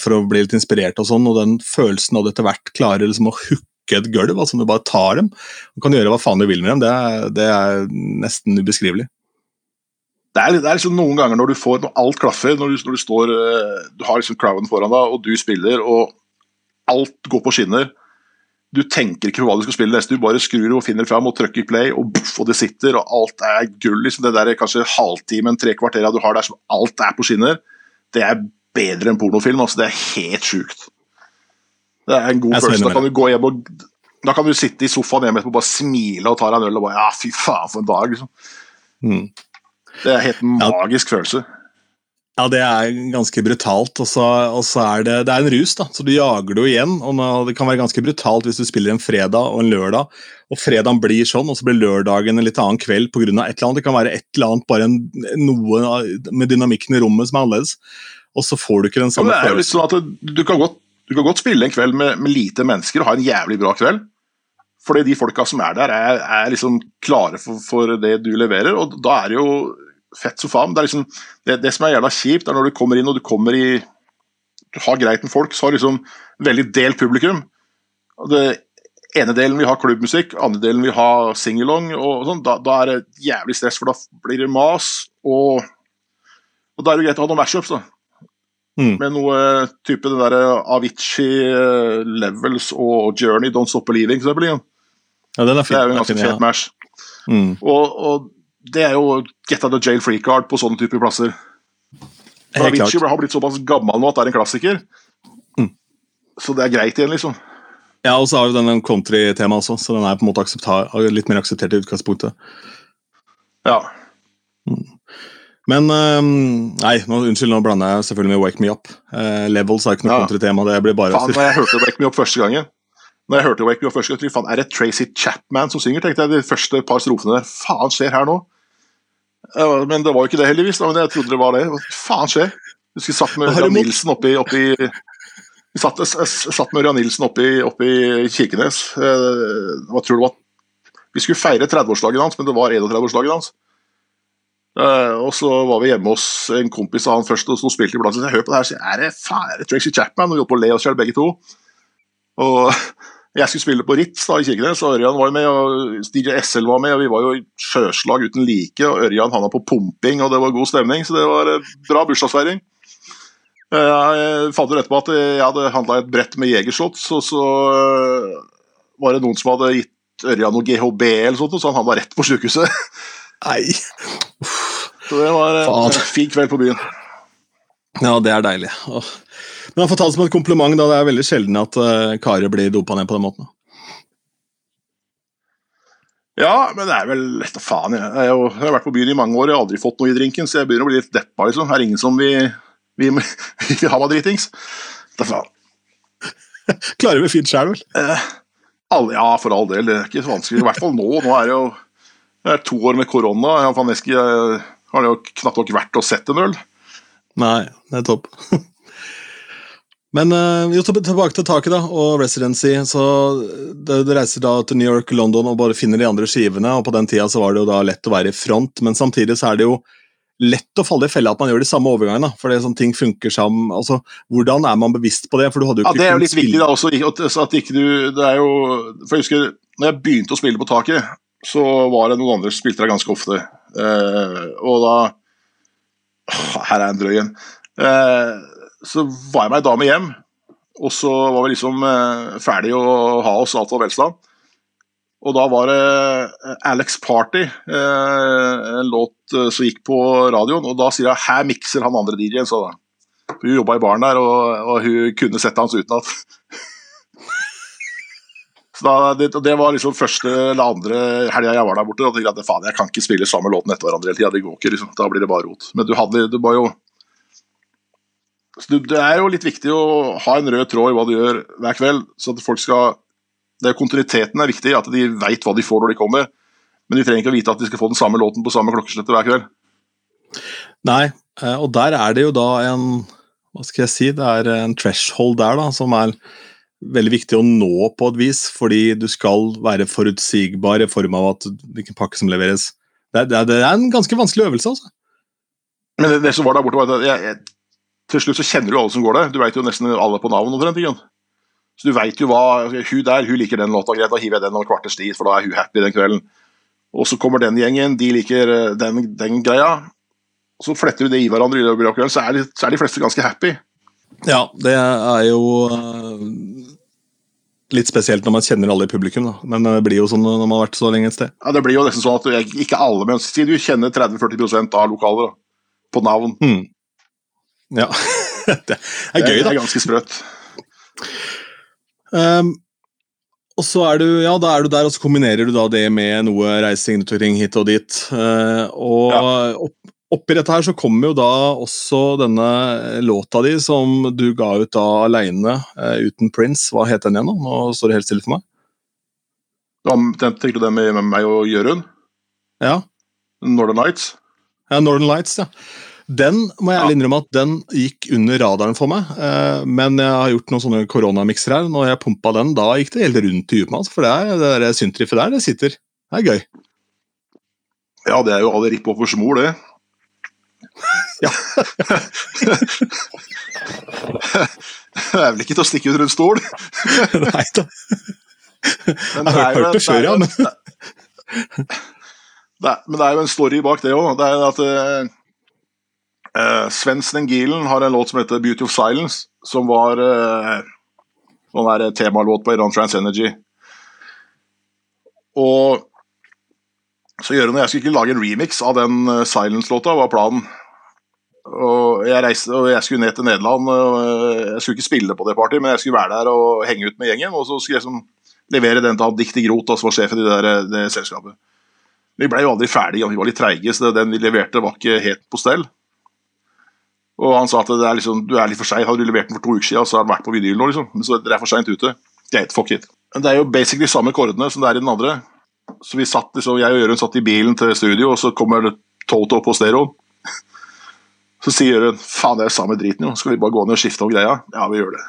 for å bli litt inspirert og sånn. Og den følelsen av det etter hvert klarer liksom å hooke et gulv, altså du bare tar dem og kan gjøre hva faen du vil med dem, det er, det er nesten ubeskrivelig. Det er, det er liksom noen ganger når du får når alt klaffer, når du, når du står eh, Du har liksom crowden foran deg, og du spiller, og alt går på skinner. Du tenker ikke på hva du skal spille neste, du bare skrur og finner fram og trykker play, og, buff, og det sitter, og alt er gull. liksom Det der kanskje halvtimen, tre kvarter du har der som alt er på skinner, det er bedre enn pornofilm. altså Det er helt sjukt. Det er en god følelse. Da kan du gå hjem og da kan du sitte i sofaen hjemme etterpå og bare smile og ta deg en øl og bare Ja, fy faen, for en dag. liksom. Mm. Det er en helt magisk følelse. Ja, det er ganske brutalt. Og så, og så er det, det er en rus, da, så du jager det jo igjen. og Det kan være ganske brutalt hvis du spiller en fredag og en lørdag, og fredagen blir sånn, og så blir lørdagen en litt annen kveld pga. et eller annet. Det kan være et eller annet, bare en, noe med dynamikken i rommet som er annerledes. Og så får du ikke den samme følelsen. Liksom at du kan, godt, du kan godt spille en kveld med, med lite mennesker og ha en jævlig bra kveld. Fordi de folka som er der, er, er liksom klare for, for det du leverer, og da er det jo fett som faen. Det, er liksom, det, det som er jævla kjipt, er når du kommer inn og du kommer i Du har greit med folk, så har liksom veldig delt publikum. Og det ene delen vil ha klubbmusikk, andre delen vil ha singalong. sånn, da, da er det jævlig stress, for da blir det mas. og Og da er det greit å ha noen matchups, da. Mm. Med noe type det derre Avicii, eh, Levels og Journey, Don't Stop Believing, for eksempel. Ja, den er Det er jo en ganske fet ja. mash. Mm. Og, og det er jo get out of jail free card på sånne typer plasser. For Avicii har blitt såpass gammel nå at det er en klassiker. Mm. Så det er greit igjen, liksom. Ja, og så har jo den en country-temaet også, så den er på en måte litt mer akseptert i utgangspunktet. Ja. Men øhm, Nei, nå, unnskyld, nå blander jeg selvfølgelig med Wake Me Up. Eh, Levels er ikke noe Ja. country-tema, det blir bare Faen, når jeg hørte Wake Me Up første gangen Når jeg hørte Wake Me Up første gang, jeg, faen, Er det Tracy Chapman som synger? tenkte jeg de første par strofene der. Faen skjer her nå? Men det var jo ikke det, heldigvis. Men jeg trodde det var det. Hva faen skjer? Jeg husker jeg satt med Ørjan Nilsen oppi, oppi Vi satt, jeg, jeg satt med Ørjan Nilsen oppi, oppi Kirkenes. Eh, Hva tror du det var? Vi skulle feire 30-årsdagen hans, men det var 31-årsdagen hans. Eh, og så var vi hjemme hos en kompis av han først, og spilte vi blant annet. Jeg hører på det her, så er det, fæle Tracy Chapman? Og vi holdt på å le oss selv begge to. Og jeg skulle spille på Ritz da, i Kirkenes, og Ørjan var med, og DJ SL var med, og vi var jo i sjøslag uten like, og Ørjan han var på pumping, og det var god stemning, så det var eh, bra bursdagsfeiring. Eh, Jeg fant ut etterpå at jeg hadde handla et brett med Jegershots, og så var det noen som hadde gitt Ørjan noe GHB eller sånt, så han havna rett på sykehuset. Nei. Så det var eh, Faen. en fin kveld på byen. Ja, det er deilig. Åh. Men jeg får ta det som et kompliment, da. Det er veldig sjelden at uh, karer blir dopa ned på den måten. Ja, men det er vel lett å faen. Jeg, jeg, jo- jeg har vært på byen i mange år, jeg har aldri fått noe i drinken, så jeg begynner å bli litt deppa. liksom. Her er ingen som vil, vil, vil ha meg dritings. Da faen. Klarer vi fint sjæl, vel? Alle, ja, for all del. Det er ikke så vanskelig. I hvert fall nå. Nå er det jo det er to år med korona. Jeg faen jeg har det jo knapt nok vært og sett en øl. Nei, det er topp. Men eh, jo, tilbake til taket da, og residency. så Du reiser da til New York, London og bare finner de andre skivene. og På den tida så var det jo da lett å være i front, men samtidig så er det jo lett å falle i fella at man gjør de samme overgangene. da, er sånn ting funker sammen. altså, Hvordan er man bevisst på det? For du hadde jo Ja, Det er jo litt viktig da også, at ikke du Det er jo For jeg husker når jeg begynte å spille på taket, så var det noen andre som spilte der ganske ofte. Eh, og da Her er en drøy en. Eh, så var jeg med ei dame hjem, og så var vi liksom eh, ferdig å ha oss, alt var velstand. Og da var det Alex Party, en låt som gikk på radioen, og da sier jeg 'her mikser han andre DJ-en', sa hun. Hun jobba i baren der, og, og hun kunne sette hans utenat. Så da, det, det var liksom første eller andre helga jeg var der borte. Og tenkte at faen, jeg kan ikke spille samme låten etter hverandre hele tida. Det går ikke, liksom. Da blir det bare rot. Men du hadde du var jo så Det er jo litt viktig å ha en rød tråd i hva du gjør hver kveld, så at folk skal det er Kontinuiteten er viktig, at de veit hva de får når de kommer. Men de trenger ikke å vite at de skal få den samme låten på samme klokkeslettet hver kveld. Nei, eh, og der er det jo da en Hva skal jeg si? Det er en threshold der, da, som er veldig viktig å nå på et vis, fordi du skal være forutsigbar i form av at hvilken pakke som leveres. Det er, det er, en ganske vanskelig øvelse, altså. Men det, det som var der borte, var at jeg, jeg, til slutt så kjenner du alle som går der. Du veit jo nesten alle på navn omtrent. Så du veit jo hva Hun der hun liker den låta, greit, da hiver jeg den over kvarters tid, for da er hun happy den kvelden. Og så kommer den gjengen, de liker eh, den, den greia. Og så fletter du det i hverandre i så er, de, så er de fleste ganske happy. Ja, det er jo øh, litt spesielt når man kjenner alle i publikum, da. Men det blir jo sånn når man har vært så lenge et sted. Ja, Det blir jo nesten sånn at ikke alle, men si du kjenner 30-40 av lokalet da, på navn. Hmm. Ja. det er gøy, da. Det er ganske sprøtt. Um, og så er du, ja, da er du der, og så kombinerer du da det med noe reising hit og dit. Uh, og opp, oppi dette her så kommer jo da også denne låta di som du ga ut da aleine, uh, uten Prince. Hva het den igjen, da? Nå står det helt stille for meg. Ja, tenkte du det med, med meg og Jørund? Ja. Northern Lights? ja, Northern Lights, ja. Den må jeg ja. innrømme at den gikk under radaren for meg, uh, men jeg har gjort noen sånne koronamikser her. Når jeg pumpa den, da gikk det helt rundt i huet med, altså, for det, er, det syntriffet der, det sitter. Det er gøy. Ja, det er jo alle ripp offers mor, det. Ja. det er vel ikke til å stikke under en stol. Nei da. Men Jeg har hørt det før, ja, men- men det er jo en story bak det òg. Det er at eh, Uh, Svendsen Gielen har en låt som heter 'Beauty of Silence', som var uh, sånn der temalåt på Iran Trans Energy. Og så Jørund og jeg skulle ikke lage en remix av den uh, Silence-låta, var planen. Og jeg, reiste, og jeg skulle ned til Nederland. Og jeg skulle ikke spille på det partyet, men jeg skulle være der og henge ut med gjengen. Og så skulle jeg liksom levere den til han Dikti Groth, som var sjefen i det, der, det selskapet. Vi ble jo aldri ferdige, vi var litt treige, så den vi leverte, var ikke helt på stell. Og han sa at er liksom, du er litt for sein. Hadde du levert den for to uker siden, så hadde den vært på vinyl nå, liksom. Så dere er for seint ute. Greit, fuck it. Det er jo basically samme kordene som det er i den andre. Så vi satt liksom, jeg og Jørund satt i bilen til studio, og så kommer Toto på stereoen. Så sier Jørund faen, det er samme driten, jo. Skal vi bare gå ned og skifte om greia? Ja, vi gjør det.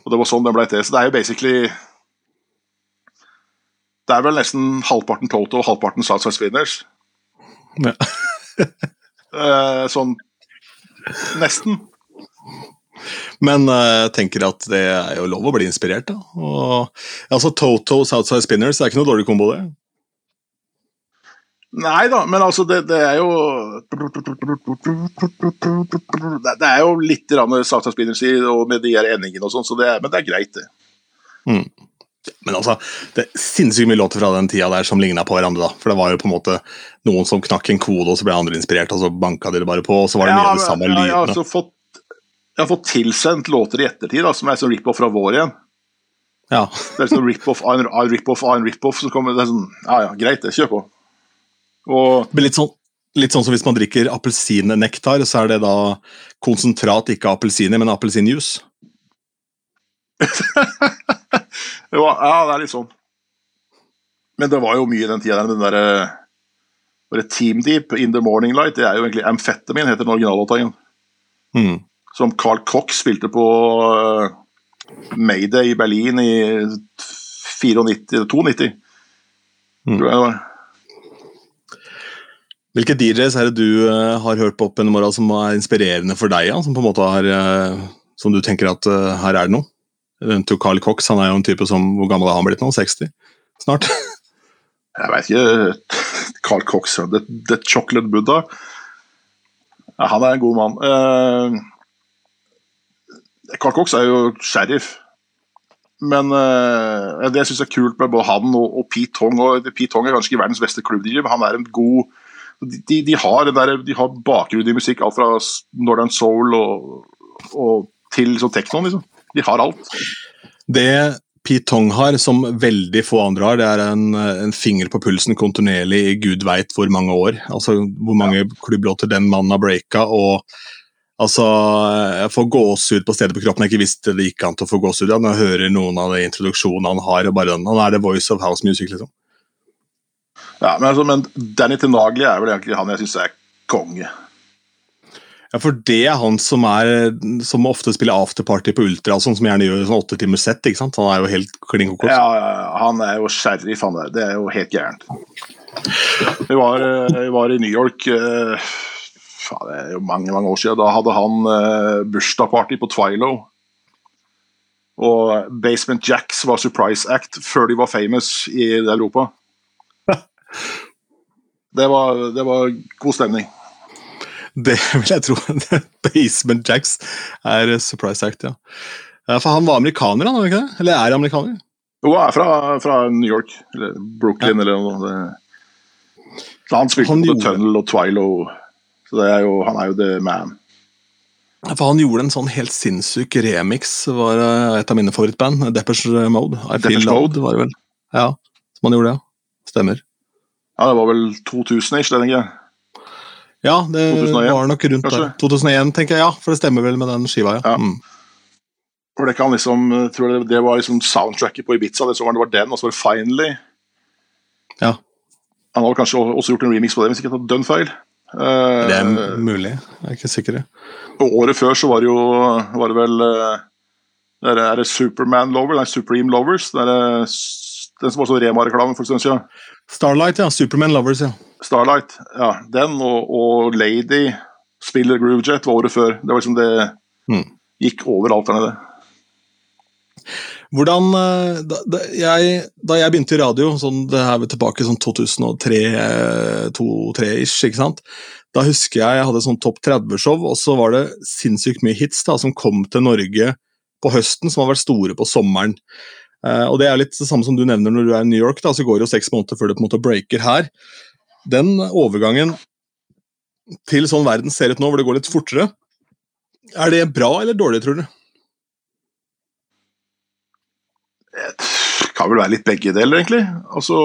Og det var sånn det ble til. Så det er jo basically Det er vel nesten halvparten Toto og halvparten Southside Spinners. Ja. eh, sånn nesten. Men jeg uh, tenker at det er jo lov å bli inspirert, da. Og, altså Toto og Southside Spinners er ikke noe dårlig kombo, det. Nei da, men altså, det, det er jo Det er jo litt i, og med de her endingene og sånn, så men det er greit, det. Mm. Men altså, det er sinnssykt mye låter fra den tida der som ligna på hverandre. da, For det var jo på en måte noen som knakk en kode, og så ble andre inspirert, og så banka de det bare på, og så var det mye ja, av de samme ja, lydene. Jeg har, altså fått, jeg har fått tilsendt låter i ettertid da, som er sånn rip-off fra vår igjen. Ja. Det er sånn rip-off av en rip-off av en rip-off, så kommer det sånn Ja ja, greit, det. Kjør på. Og litt sånn, litt sånn som hvis man drikker appelsinnektar, så er det da konsentrat, ikke appelsiner, men appelsinjuice. jo, ja, det er litt sånn. Men det var jo mye i den tida der, den derre bare Team Deep, In The Morning Light, det er jo egentlig Amfetamin, heter den originallåta. Mm. Som Carl Cox spilte på uh, Mayday i Berlin i 94, 92. Mm. Tror jeg det var. Hvilke DJs er det du uh, har hørt på opp gjennom åra som er inspirerende for deg? Ja? Som på en måte har, uh, som du tenker at uh, her er det noe? Rundt Carl Cox, han er jo en type som Hvor gammel er han blitt nå? 60? Snart? Jeg veit ikke. Carl Cox, The, the Chocolate Buddha. Ja, han er en god mann. Carl Cox er jo sheriff. Men det jeg syns er kult med både han og, og Pete Tong og Pete Tong er kanskje ikke verdens beste klubb-DJ, men han er en god de, de, har, der, de har bakgrunn i musikk, alt fra Northern Soul og, og til sånn teknoen, liksom. De har alt. Det Pete Tong har, som veldig få andre har, det er en, en finger på pulsen kontinuerlig i gud veit hvor mange år. Altså Hvor mange ja. klubblåter den mannen har breaka. og altså, Jeg får gåsehud på stedet på kroppen. Jeg ikke visste det gikk an til å få gåsehud når jeg hører noen av de introduksjonene han har. og bare den, Han er the voice of house music, liksom. Ja, men, altså, men Danny Tenagli er vel egentlig han jeg syns er konge. Ja, for det er han som er som ofte spiller afterparty på Ultra, sånn som gjerne gjør sånn åtte timers sett. ikke sant? Han er jo helt klin kokos. Ja, ja, han er jo sheriff, han der. Det er jo helt gærent. Vi var, vi var, i New York uh, det er jo mange mange år siden. Da hadde han uh, bursdagsparty på Twilo. Og Basement Jacks var surprise act før de var famous i Europa. Det var, det var god stemning. Det vil jeg tro. Basement Jacks er surprise act, ja. For han var amerikaner, han, ikke det? Eller er amerikaner? Jo, han er fra, fra, New York. Eller Brooklyn, ja. eller noe. Det. Han spilte han på Tunnel og Twilo, så er jo, han er jo the man. For han gjorde en sånn helt sinnssyk remix, var et av mine favorittband. Deppers Mode. I Feel Load, var det vel. Ja, som han gjorde, ja. Stemmer. Ja, det var vel 2000-ish, det, tenker jeg. Ja, det 2001, var nok rundt kanskje? der. 2001, tenker jeg, ja. For det stemmer vel med den skiva, ja. ja. Mm. For det kan liksom, tror jeg det var liksom soundtracket på Ibiza, det, var, det var den, og så var det Finally. Ja. Han har kanskje også gjort en remix på det, hvis ikke jeg har tatt dønn feil. Uh, det er mulig, jeg er ikke sikker. Og året før så var det jo var det vel uh, det er, er det Superman Lover, nei, Supreme Lovers. Det er, den som var sånn Rema-reklame for en stund siden. Starlight, ja. Superman Lovers, ja. Starlight, ja. Den og, og Lady spiller Groovejet var året før. Det var liksom det mm. gikk overalt der nede. Hvordan eh, da, da, jeg, da jeg begynte i radio, sånn, det er tilbake sånn 2003-2003-ish, ikke sant? da husker jeg jeg hadde sånn topp 30-show, og så var det sinnssykt mye hits da, som kom til Norge på høsten, som har vært store på sommeren. Uh, og Det er litt det samme som du nevner når du er i New York, da, så går det jo seks måneder før det på en måte breaker her. Den overgangen til sånn verden ser ut nå, hvor det går litt fortere, er det bra eller dårlig, tror du? Det kan vel være litt begge deler, egentlig. Altså,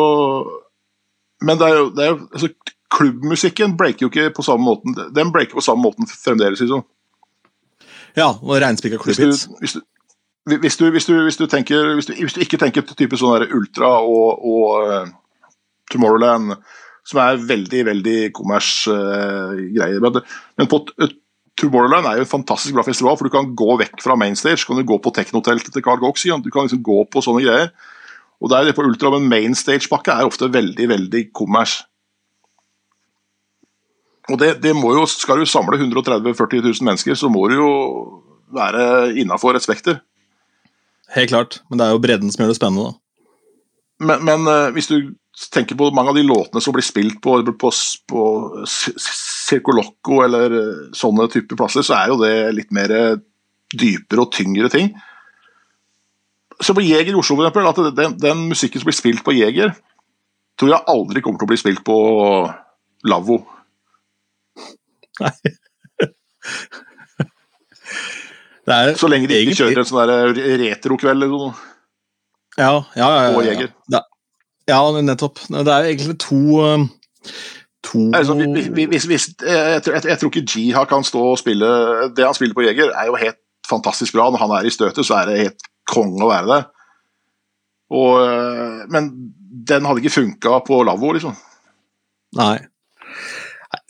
men det er jo, det er jo altså, Klubbmusikken breaker jo ikke på samme måten Den breaker på samme måten fremdeles. Liksom. Ja, og reinspikka klubbhits. Hvis, hvis, hvis, du, hvis, du, hvis, du tenker, hvis, du, hvis du ikke tenker type sånn Ultra og, og uh, Tomorrowland, som er veldig veldig kommers uh, greier. Men, men på uh, Tomorrowland er jo en fantastisk bra festival, for du kan gå vekk fra mainstage. kan du gå på teknoteltet til Carl Gox, Du kan liksom gå på sånne greier. Og det er det på Ultra, men mainstage-pakke er ofte veldig, veldig kommers. Og det, det, jo, Skal du samle 130 000-40 000 mennesker, så må du jo være innafor et spekter. Helt klart, men det er jo bredden som gjør det spennende. da. Men, men uh, hvis du tenker på mange av de låtene som blir spilt på, på, på Circolocco eller eh, sånne typer plasser, så er jo det litt mer dypere og tyngre ting. Så på Jeger i Oslo, for eksempel, at den, den, musikken som blir spilt på Jeger, tror jeg aldri kommer til å bli spilt på Lavvo. Nei. Så lenge de ikke kjører en sånn retrokveld eller noe. Ja, ja, ja. ja, ja. ja. ja nettopp. Det er egentlig to um, to altså, hvis, hvis, jeg, jeg, jeg, tror ikke Jiha kan stå og spille Det han spiller på Jeger, er jo helt fantastisk bra. Når han er i støtet, så er det helt konge å være det. Og, øh, men den hadde ikke funka på lavvo, liksom. Nei.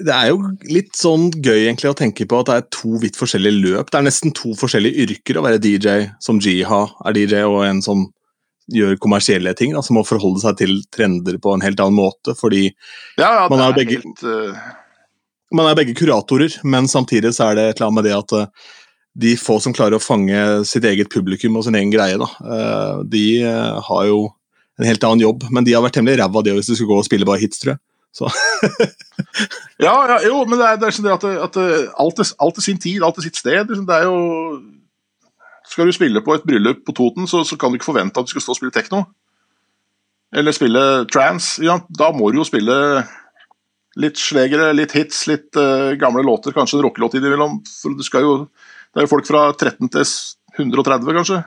Det er jo litt sånn gøy egentlig å tenke på at det er to vidt forskjellige løp. Det er nesten to forskjellige yrker å være DJ, som Jiha er DJ, og en som gjør kommersielle ting, da, som må forholde seg til trender på en helt annen måte, fordi ja, ja, man, er begge, helt, uh... man er begge kuratorer, men samtidig så er det et eller annet med det at uh, de få som klarer å fange sitt eget publikum og sin egen greie, da, uh, de har jo en helt annen jobb, men de har vært temmelig ræva det hvis de skulle gå og spille bare hits, tror jeg. ja, ja, jo, men det er, det er sånn at, at alt, er, alt, er, sin tid, alt er sitt sted. Liksom. Det er jo Skal du spille på et bryllup på Toten, så, så kan du ikke forvente at du skal stå og spille tekno. Eller spille trans. Ja, da må du jo spille litt slegere, litt hits, litt uh, gamle låter, kanskje en rockelåt innimellom. For du skal jo, det er jo folk fra 13 til 130, kanskje.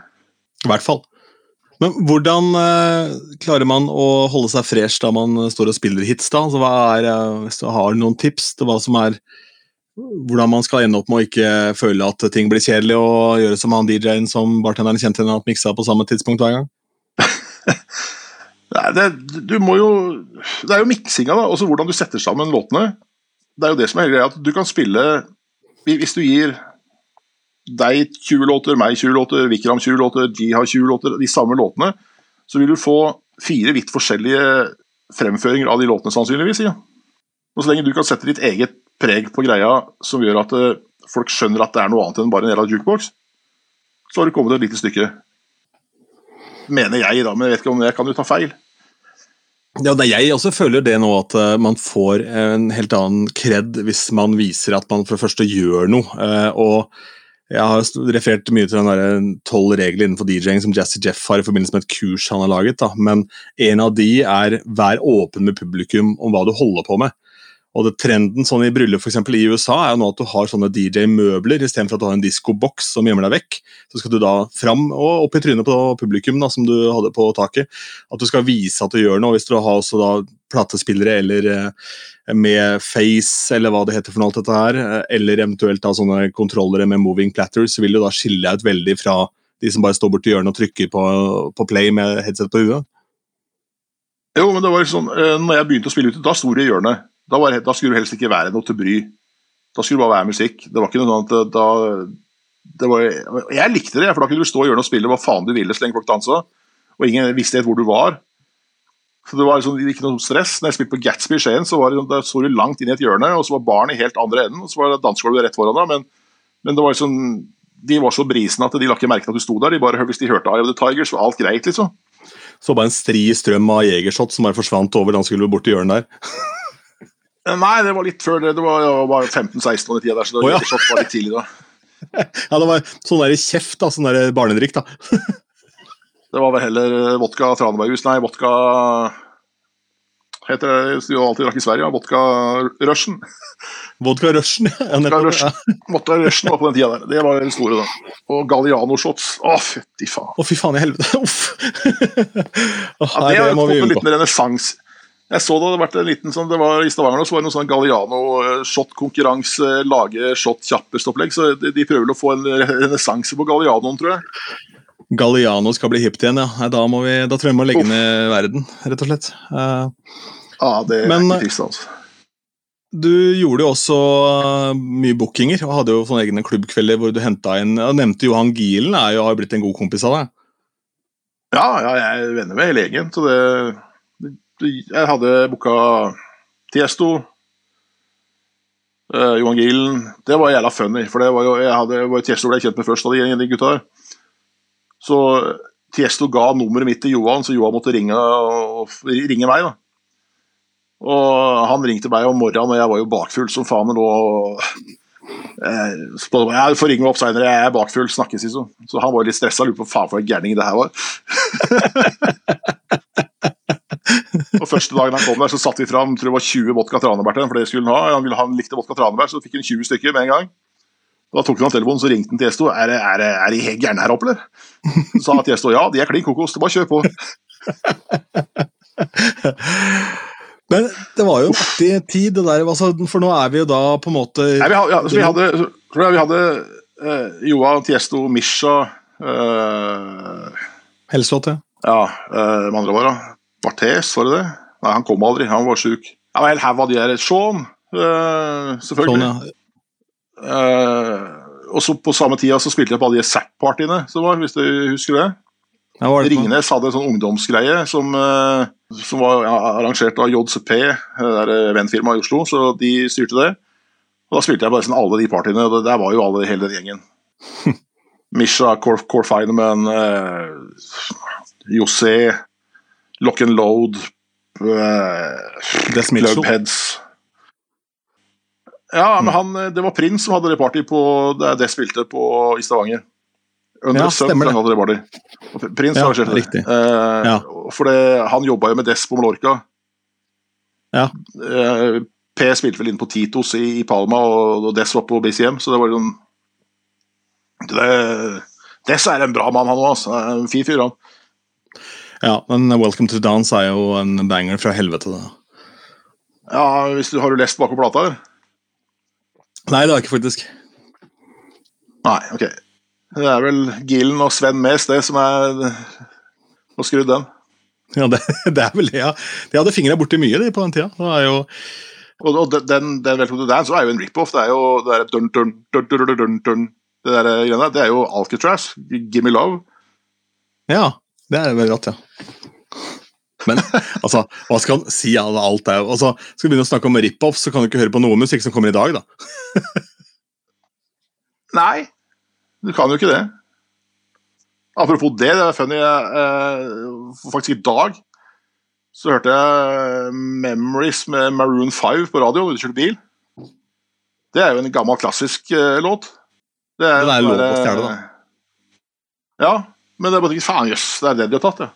I hvert fall. Men hvordan uh, klarer man å holde seg fresh da man står og spiller hits? da? Altså, er, uh, hvis du har noen tips til hva som er hvordan man skal ende opp med å ikke føle at ting blir kjedelig, og gjøre som han DJ-en som bartenderen kjente henne at miksa på samme tidspunkt hver gang? Nei, det, du må jo, det er jo miksinga, da. Også hvordan du setter sammen låtene. Det er jo det som er greia. at Du kan spille Hvis du gir deg 20 låter, meg 20 låter, Vikram 20 låter, de har 20 låter, de samme låtene, så vil du få fire vidt forskjellige fremføringer av de låtene, sannsynligvis. Ja. Og Så lenge du kan sette ditt eget preg på greia som gjør at eh, folk skjønner at det er noe annet enn bare en del jukebox, så har du kommet et lite stykke. Mener jeg, da, men jeg vet ikke om jeg kan jo ta feil. Ja, Jeg også føler det nå at uh, man får en helt annen kred hvis man viser at man for det første gjør noe. Uh, og jeg har referert mye til den tolv regler innenfor DJ-ing som Jazzy Jeff har i forbindelse med et kurs han har laget. Da. Men en av de er vær åpen med publikum om hva du holder på med. Og det Trenden sånn i bryllup for eksempel, i USA er jo nå at du har sånne DJ-møbler istedenfor at du har en diskoboks som gjemmer deg vekk. Så skal du da fram og opp i trynet på publikum da, som du hadde på taket. At du skal vise at du gjør noe. Hvis du har også da platespillere eller eh, med face, eller hva det heter for noe alt dette her, eh, eller eventuelt da sånne kontrollere med moving platters, vil du da skille deg ut veldig fra de som bare står borti hjørnet og trykker på, på, play med headset på huet. Jo, men det var sånn, eh, når jeg begynte å spille ute, da sto det i hjørnet. Da, var, da, skulle det helst ikke være noe til bry. Da skulle det bare være musikk. Det var ikke noe annet at da, var, Jeg likte det, for da kunne du stå i hjørnet og spille hva faen du ville så lenge folk dansa. Og ingen visste helt hvor du var. Så det var liksom ikke noe stress. Når jeg spilte på Gatsby i Skien, så var det, der så du langt inn i et hjørne, og så var barnet i helt andre enden, og så var det dansegulvet rett foran deg. Men, men, det var liksom de var så brisende at de la ikke merke til at du sto der. De bare, Hvis de hørte Eye of the Tiger, så var alt greit, liksom. Så bare en stri strøm av jegershot som bare forsvant over dansegulvet borti hjørnet der. Nei, det var litt før det. Det var, var 15-16 år i tida der, så det Å, ja. var litt tidlig da. Ja, det var sånn der kjeft, da. Sånn der barnedrikk, da. Det var vel heller eh, vodka Traneberghus, nei, vodka Heter det jo alltid drakk i Sverige? ja, Vodka Russian. Vodka Russian, ja. Vodka Russian. Vodka var på den tida der. Det var den store, da. Og Galliano-shots. Å, fytti faen. Å, fy faen i helvete. Uff. Å, Ja, det det må vi en unngå. liten renessanse. Jeg så det hadde vært en liten sånn, det var I Stavanger så var det noe sånn Galliano-shot-konkurranse, lage shot kjappest-opplegg. Så de, de prøver å få en renessanse på Gallianoen, tror jeg. Galliano skal bli hipt igjen, ja. Nei, da, må vi, da tror jeg vi må legge Uff. ned verden, rett og slett. Uh, Ja, det er Men- ikke trist, altså. Du gjorde jo også uh, mye bookinger og hadde jo sånne egne klubbkvelder hvor du henta inn Jeg nevnte Johan Gielen, er jo, har blitt en god kompis av deg. Ja, ja, jeg er venner med hele gjengen. Så det, det Jeg hadde booka Tiesto, eh, Johan Gielen Det var jævla funny, for det var jo jeg hadde, var jo Tiesto ble jeg kjent med først av de, de gutta der. Så Tiesto ga nummeret mitt til Johan, så Johan måtte ringe, ringe meg. da. Og han ringte meg om morgenen, og jeg var jo bakfull som faen. og nå eh, jeg får ringe meg opp seinere, jeg er bakfull, snakkes liksom. Så han var litt stressa, lurte på faen for en gærning det her var. og Første dagen han kom der, så satte vi fram tror det var 20 vodka tranebær til ham, for det skulle han ha. Han ville ha han likte vodka tranebær, så fikk han 20 stykker med en gang. Da tok han telefonen, så ringte han til Gjesto. Er det, er det, er de helt gærne her oppe, eller? Så sa Tiesto ja, de er klin kokos, det bare kjør på. Men det var jo en artig tid, det der, altså, for nå er vi jo da på en måte Nei, vi hadde, ja, vi hadde, så, tror jeg vi hadde uh, Johan, Tiesto, Misha uh, Helsåt, ja. Ja, uh, med andre var da. Barthes, var det det? Nei, han kom aldri, han var sjuk. Ja, vel, her var de der Sean, uh, selvfølgelig. Sånn, ja. Eh, og så på samme tida så spilte jeg på alle de Zapp-partyene som var, hvis du husker det. Ja, det? Ringnes hadde en sånn ungdomsgreie som, eh, som var ja, arrangert av JCP, eh, vennfirmaet i Oslo, så de styrte det. Og da spilte jeg nesten alle de partyene, og der var jo alle, hele den gjengen. Misha, Core, Core Fineman, uh, José, Lock and Load, uh. Clubheads. Ja, men han, eh, det var Prins som hadde det party på der det spilte på i Stavanger. Under Ja, stemmer det. hadde det Prins Ja, arrangerte det. riktig. Eh, Ja. For det, han jobba jo med Dess på Mallorca. Ja. Eh, P spilte vel inn på Titos i, i Palma, og, og Dess var på BCM, så det var sånn det, Dess er en bra mann, han òg. Altså. En fin fyr, han. Ja, men Welcome to Dance er jo en banger fra helvete. Da. Ja, hvis du, Har du lest bakpå plata, eller? Nei, det har jeg ikke faktisk. Nei, ok. Det er vel Gillen og Sven Mes det som er har skrudd den. Ja, det, det er vel det, ja. De hadde fingra borti mye de på den tida. Det er jo Og, og den, den, Welcome to Dance er jo en rip-off. Det er jo det der dun, dun, dun, dun, dun, dun, dun. Det der greiene der, det er jo Alcatraz. Gimme Love. Ja, det er veldig rått, ja. Men altså, hva skal han si? av alt det? altså, Skal vi begynne å snakke om rip-off, så kan du ikke høre på noe musikk som kommer i dag, da. Nei, du kan jo ikke det. Apropos det, det er funny. eh, faktisk i dag så hørte jeg Memories med Maroon 5 på radio da du kjørte bil. Det er jo en gammel, klassisk eh, låt. Det er, det er lov å stjele, da. Ja, men det er bare ikke faen, jøss, det er det de har tatt, ja.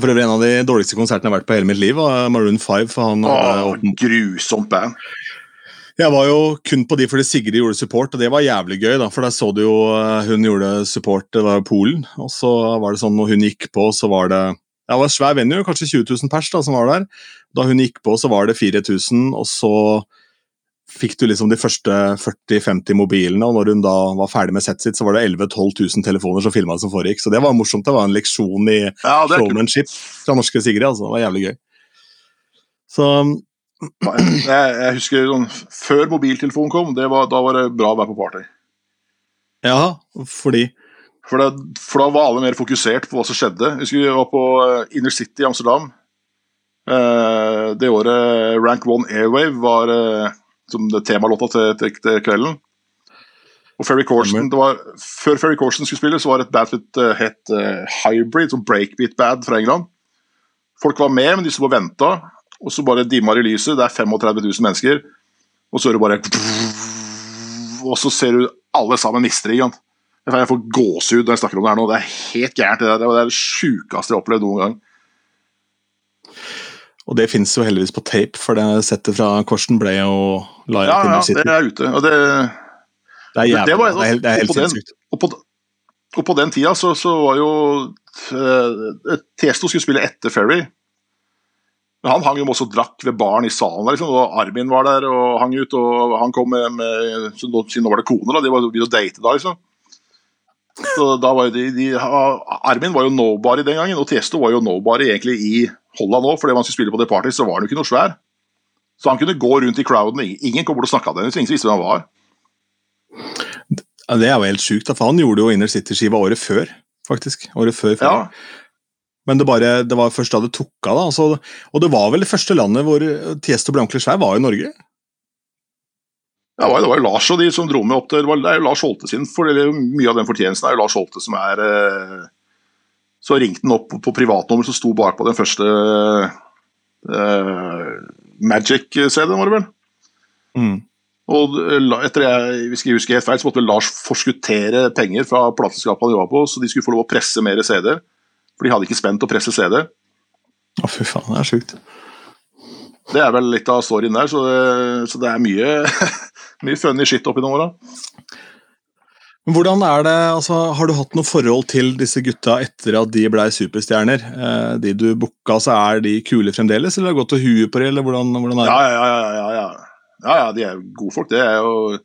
For øvrig en av de dårligste konsertene jeg har vært på i hele mitt liv, var Maroon 5. For han, Åh, eh, åpen- grusomt band. jeg var jo kun på de fordi Sigrid gjorde support, og det var jævlig gøy. da, For der så du jo eh, hun gjorde support, det var Polen. Og så var det sånn når hun gikk på, så var det det var svær venue, kanskje 20 000 pers da, som var der. Da hun gikk på, så var det 4000, og så fikk du liksom de første 40-50 mobilene, og når hun da var ferdig med settet sitt, så var det 11 000-12 000 telefoner som filma som foregikk. Så det var morsomt. Det var en leksjon i Ja, showmanship fra norske Sigrid. altså. Det var jævlig gøy. Så Jeg, jeg husker sånn, Før mobiltelefonen kom, det var, da var det bra å være på party. ja, fordi For, det, for da var alle mer fokusert på hva som skjedde. Jeg husker vi var på eh, Inner City i Amsterdam. Eh, det året Rank One Airwave var eh, som det temalåta til, til, til kvelden. Og Ferry Corsen det var, Før Ferry Corson skulle spille, så var det et band som het, eh, Hybrid, som breakbeat-band fra England. Folk var med, men de sto og venta, og så bare dimmer i lyset. Det er 35 000 mennesker, og så er det bare Og så ser du alle sammen mister ikke sant? Jeg får gåsehud når jeg snakker om det her nå. Det er helt gærent. Det, der. det er det sjukeste jeg har opplevd noen gang. Og det fins jo heldigvis på tape, for det settet fra Korsen ble jo la Ja, ja, det er ute. Og det, Det er jævlig. det Det, er helt, det er helt og på den- og, på, og på den tida så, så var jo uh, Testo skulle spille etter Ferry. Men han hang jo også og drakk ved baren i salen, der, liksom, og Armin var der og hang ut. Og han kom med, med så siden nå var det kone, da. De var begynt å date da, liksom. Så da var jo de, de, Armin var jo nobody den gangen, og Tiesto var jo nobody egentlig i Holland òg, fordi han skulle spille på The Party, så var han jo ikke noe svær. Så han kunne gå rundt i crowden, ingen kom bort og snakka til ham, ingen visste hvem han var. Det er jo helt sjukt, for han gjorde jo Inner City-skiva året før, faktisk. Året før. før. Ja, Men det, bare, det var først da det tok av. da, altså, Og det var vel det første landet hvor Tiesto ble ordentlig svær, var jo Norge. Ja, det var, jo Lars og de som dro med opp til Det, var, er jo Lars Holte sin, for mye av den fortjenesten er jo Lars Holte som er eh, Så ringte han opp på, på privatnummer som sto bakpå den første uh, Magic-CD-en, var det vel. Mm. Og eh, etter jeg hvis jeg husker helt feil, så måtte vel Lars forskuttere penger fra plateselskapet han jobba på, så de skulle få lov å presse mer CD-er. For de hadde ikke spent å presse CD. Å, fy faen, det er sjukt. Det er vel litt av storyen der, så det, så det er mye, mye funny shit oppi noen åra. Men hvordan er det, altså, Har du hatt noe forhold til disse gutta etter at de blei superstjerner? Eh, de du booka, så er de kule fremdeles, eller har det gått til huet på det, eller hvordan, hvordan er Ja, det? ja, ja, ja, ja. ja, ja de er gode folk. Det er jo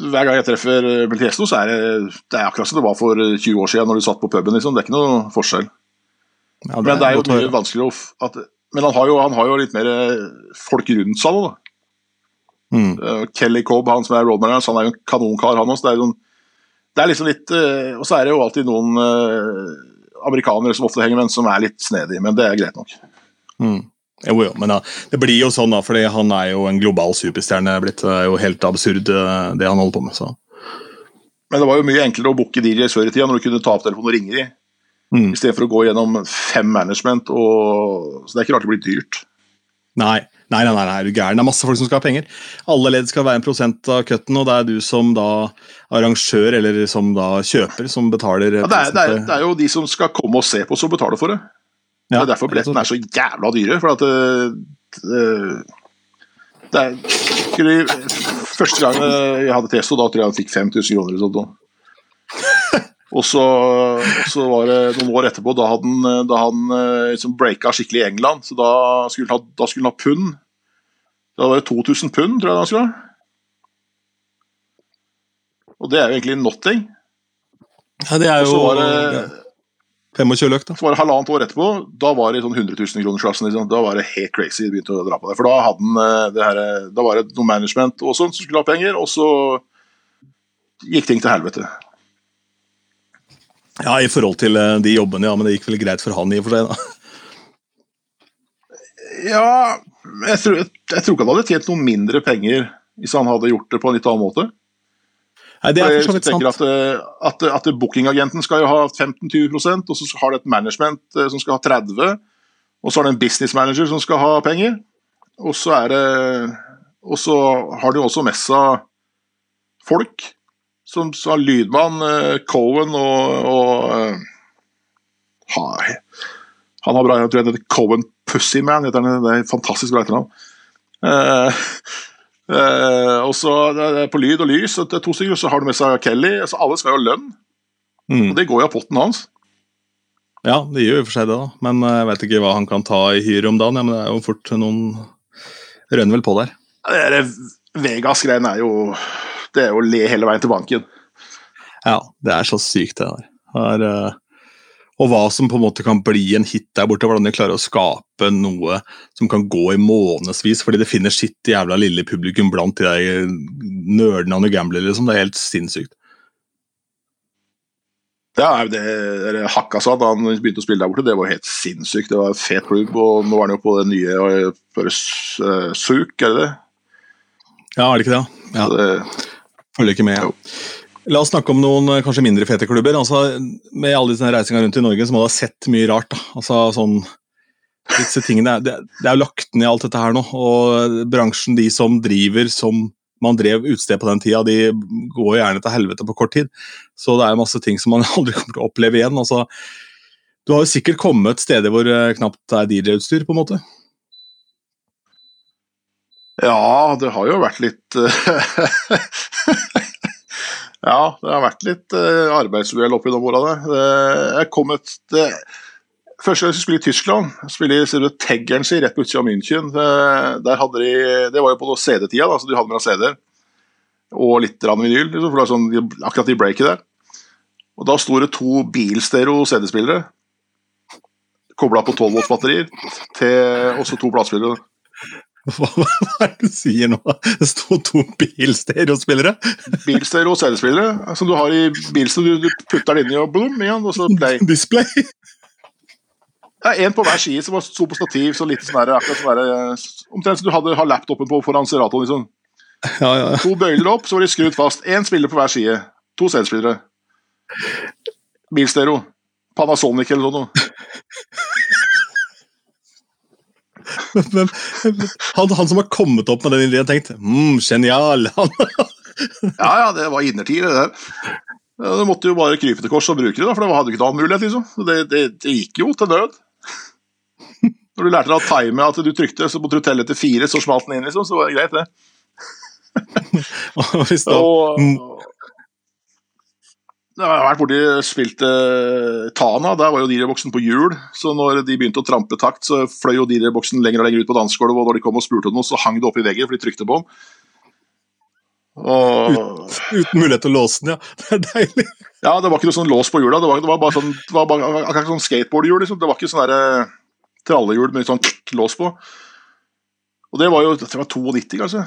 Hver gang jeg treffer Beltiesto, så er det, det er akkurat som det var for 20 år siden når du satt på puben. Liksom. Det er ikke noe forskjell. Ja, Men det er jo mye vanskeligere å at, Men han har, jo, han har jo litt mer eh, folk rundt seg da. Mm. Uh, Kelly Cobb, han som er roadmanager, han er jo en kanonkar, han også. Det er, noen, det er liksom litt uh, Og så er det jo alltid noen eh, amerikanere som ofte henger med, som er litt snedige, men det er greit nok. Mm. Jo, jo, men da, det blir jo sånn, da, fordi han er jo en global superstjerne. blitt Det er jo helt absurd, det han holder på med. så. Men det var jo mye enklere å booke DJ før i tida, når du kunne ta opp telefonen og ringe de, Mm. istedenfor å gå gjennom fem management. Og, så det er ikke rart det blir dyrt. Nei, nei, nei, nei, nei, du gæren. Det er masse folk som skal ha penger. Alle ledd skal være en prosent av cutten, og det er du som da arrangør eller som da kjøper som betaler. Ja, det, er, det, er, det er jo de som skal komme og se på, som betaler for det. Ja, det er derfor billettene er så jævla dyre. For at det, det, det er, Første gang jeg hadde Testo, da tror jeg han fikk 5000 kroner. eller sånt. Og så, så var det noen år etterpå, da, han, da han eh, liksom breaka skikkelig i England. Så da skulle han ha, da skulle han ha pund. Da var det 2000 pund, tror jeg han skulle ha. Og det er jo egentlig nothing. Ja, det er jo var det ja, 25 løk, da. Så var det halvannet år etterpå, da var det i sånn 100 000 kronersklassen. Liksom. Da var det helt crazy. de begynte å dra på det. For da, hadde han, eh, det her, eh, da var det noe management og sånt som skulle ha penger, og så gikk ting til helvete. Ja, i forhold til eh, de jobbene, ja, men det gikk vel greit for han i og for seg, da. Ja, jeg tror, jeg, jeg tror ikke han hadde tjent noe mindre penger hvis han hadde gjort det på en litt annen måte. Nei, det er For så vidt sant. at, eh, at, at bookingagenten skal jo ha 15-20% og så har det et management eh, som skal ha 30 og så har det en business manager som skal ha penger. Og så er det Og så har de også messa folk. Som, sa lydmann, eh, Cohen og, og eh, ha, Han har bra Jeg heter Cohen Pussyman. heter han, Det er et fantastisk bra etternavn. Eh, eh, og så på lyd og lys, og er to stykker, så har du med seg Kelly. Så alle skal jo ha lønn, Mm. og det går jo av potten hans. Ja, det gjør jo i for seg det, da. Men jeg vet ikke hva han kan ta i hyre om dagen. Ja, men det er jo fort noen Rønner vel på der. Det Vegas-greiene er jo Det er å le hele veien til banken. Ja, det er så sykt, det der. Her, eh, og hva som på en måte kan bli en hit der borte. Hvordan de klarer å skape noe som kan gå i månedsvis, fordi det finner sitt jævla lille publikum blant de der nerdene og gamblere. Liksom. Det er helt sinnssykt. Ja, det, Hakkasan, da han begynte å spille der borte, det var helt sinnssykt. Det var en fet klubb, og nå er han jo på det nye eh, Suk, er det det? Ja, er det ikke det? Ja. Så det Følger ikke med. La oss snakke om noen eh, kanskje mindre fete klubber. Altså, med alle disse reisinga rundt i Norge så må du ha sett mye rart. Da. Altså, sånn, disse tingene, det, det er jo lagt ned alt dette her nå. Og bransjen, de som driver som man drev utested på den tida, de går gjerne til helvete på kort tid. Så det er masse ting som man aldri kommer til å oppleve igjen. Altså, du har jo sikkert kommet steder hvor det knapt er DJ-utstyr, på en måte. Ja, det har jo vært litt eh, Ja, det har vært litt uh, arbeidsuhell oppi de åra. Jeg kom et det, Første gang jeg skulle i Tyskland, spille i Teggeren si rett på utsida av München. eh, Der hadde de, det var jo på CD-tida, da, så de hadde med CD-er. Og litt vinyl, liksom, for det var sånn, akkurat i breaket der. Og Da sto det to bilstereo CD-spillere kobla på 12 volts batterier, til også to platespillere. Hva, hva er det du sier nå? Det sto to bilstereospillere? Bilstereo CD-spillere som du har i bilen Du, du putter den inni og blom igjen, og så play. Display? Ja, en på hver side som var- sto på stativ, så litt sånn akkurat sånn Omtrent som du hadde har laptopen på foran seratoen, Liksom. Ja, ja. To bøyler opp, så var de skrudd fast. Én spiller på hver side. To CD-spillere. Bilstereo. Panasonic eller noe. Men, han, han som har kommet opp med den ideen, tenkte mm, genial. Ja, ja, det var innertid, det der. Du måtte jo bare krype til kors og bruke det, da, for det hadde du ikke noen annen mulighet. liksom. Det, det, det gikk jo til nød. Når du lærte deg å time at du trykte, så måtte du telle til fire, så smalt den inn, liksom. Så var det greit, det. og hvis da, Og jeg har vært borti spilt eh, Tana, der var jo DJ-boksen på hjul. Så når de begynte å trampe takt, så fløy jo DJ-boksen lenger og lenger ut på dansegulvet. Og når de kom og spurte om noe, så hang det opp i veggen, for de trykte på den. Og uten mulighet til å låse den, ja. Det er deilig. Ja, det var ikke noe sånn lås på hjula. Det var, det var bare sånn, det var bare, akkurat sånn skateboardhjul. Liksom. Det var ikke sånn derre trallehjul med litt sånn lås på. Og det var jo det var 92, kanskje.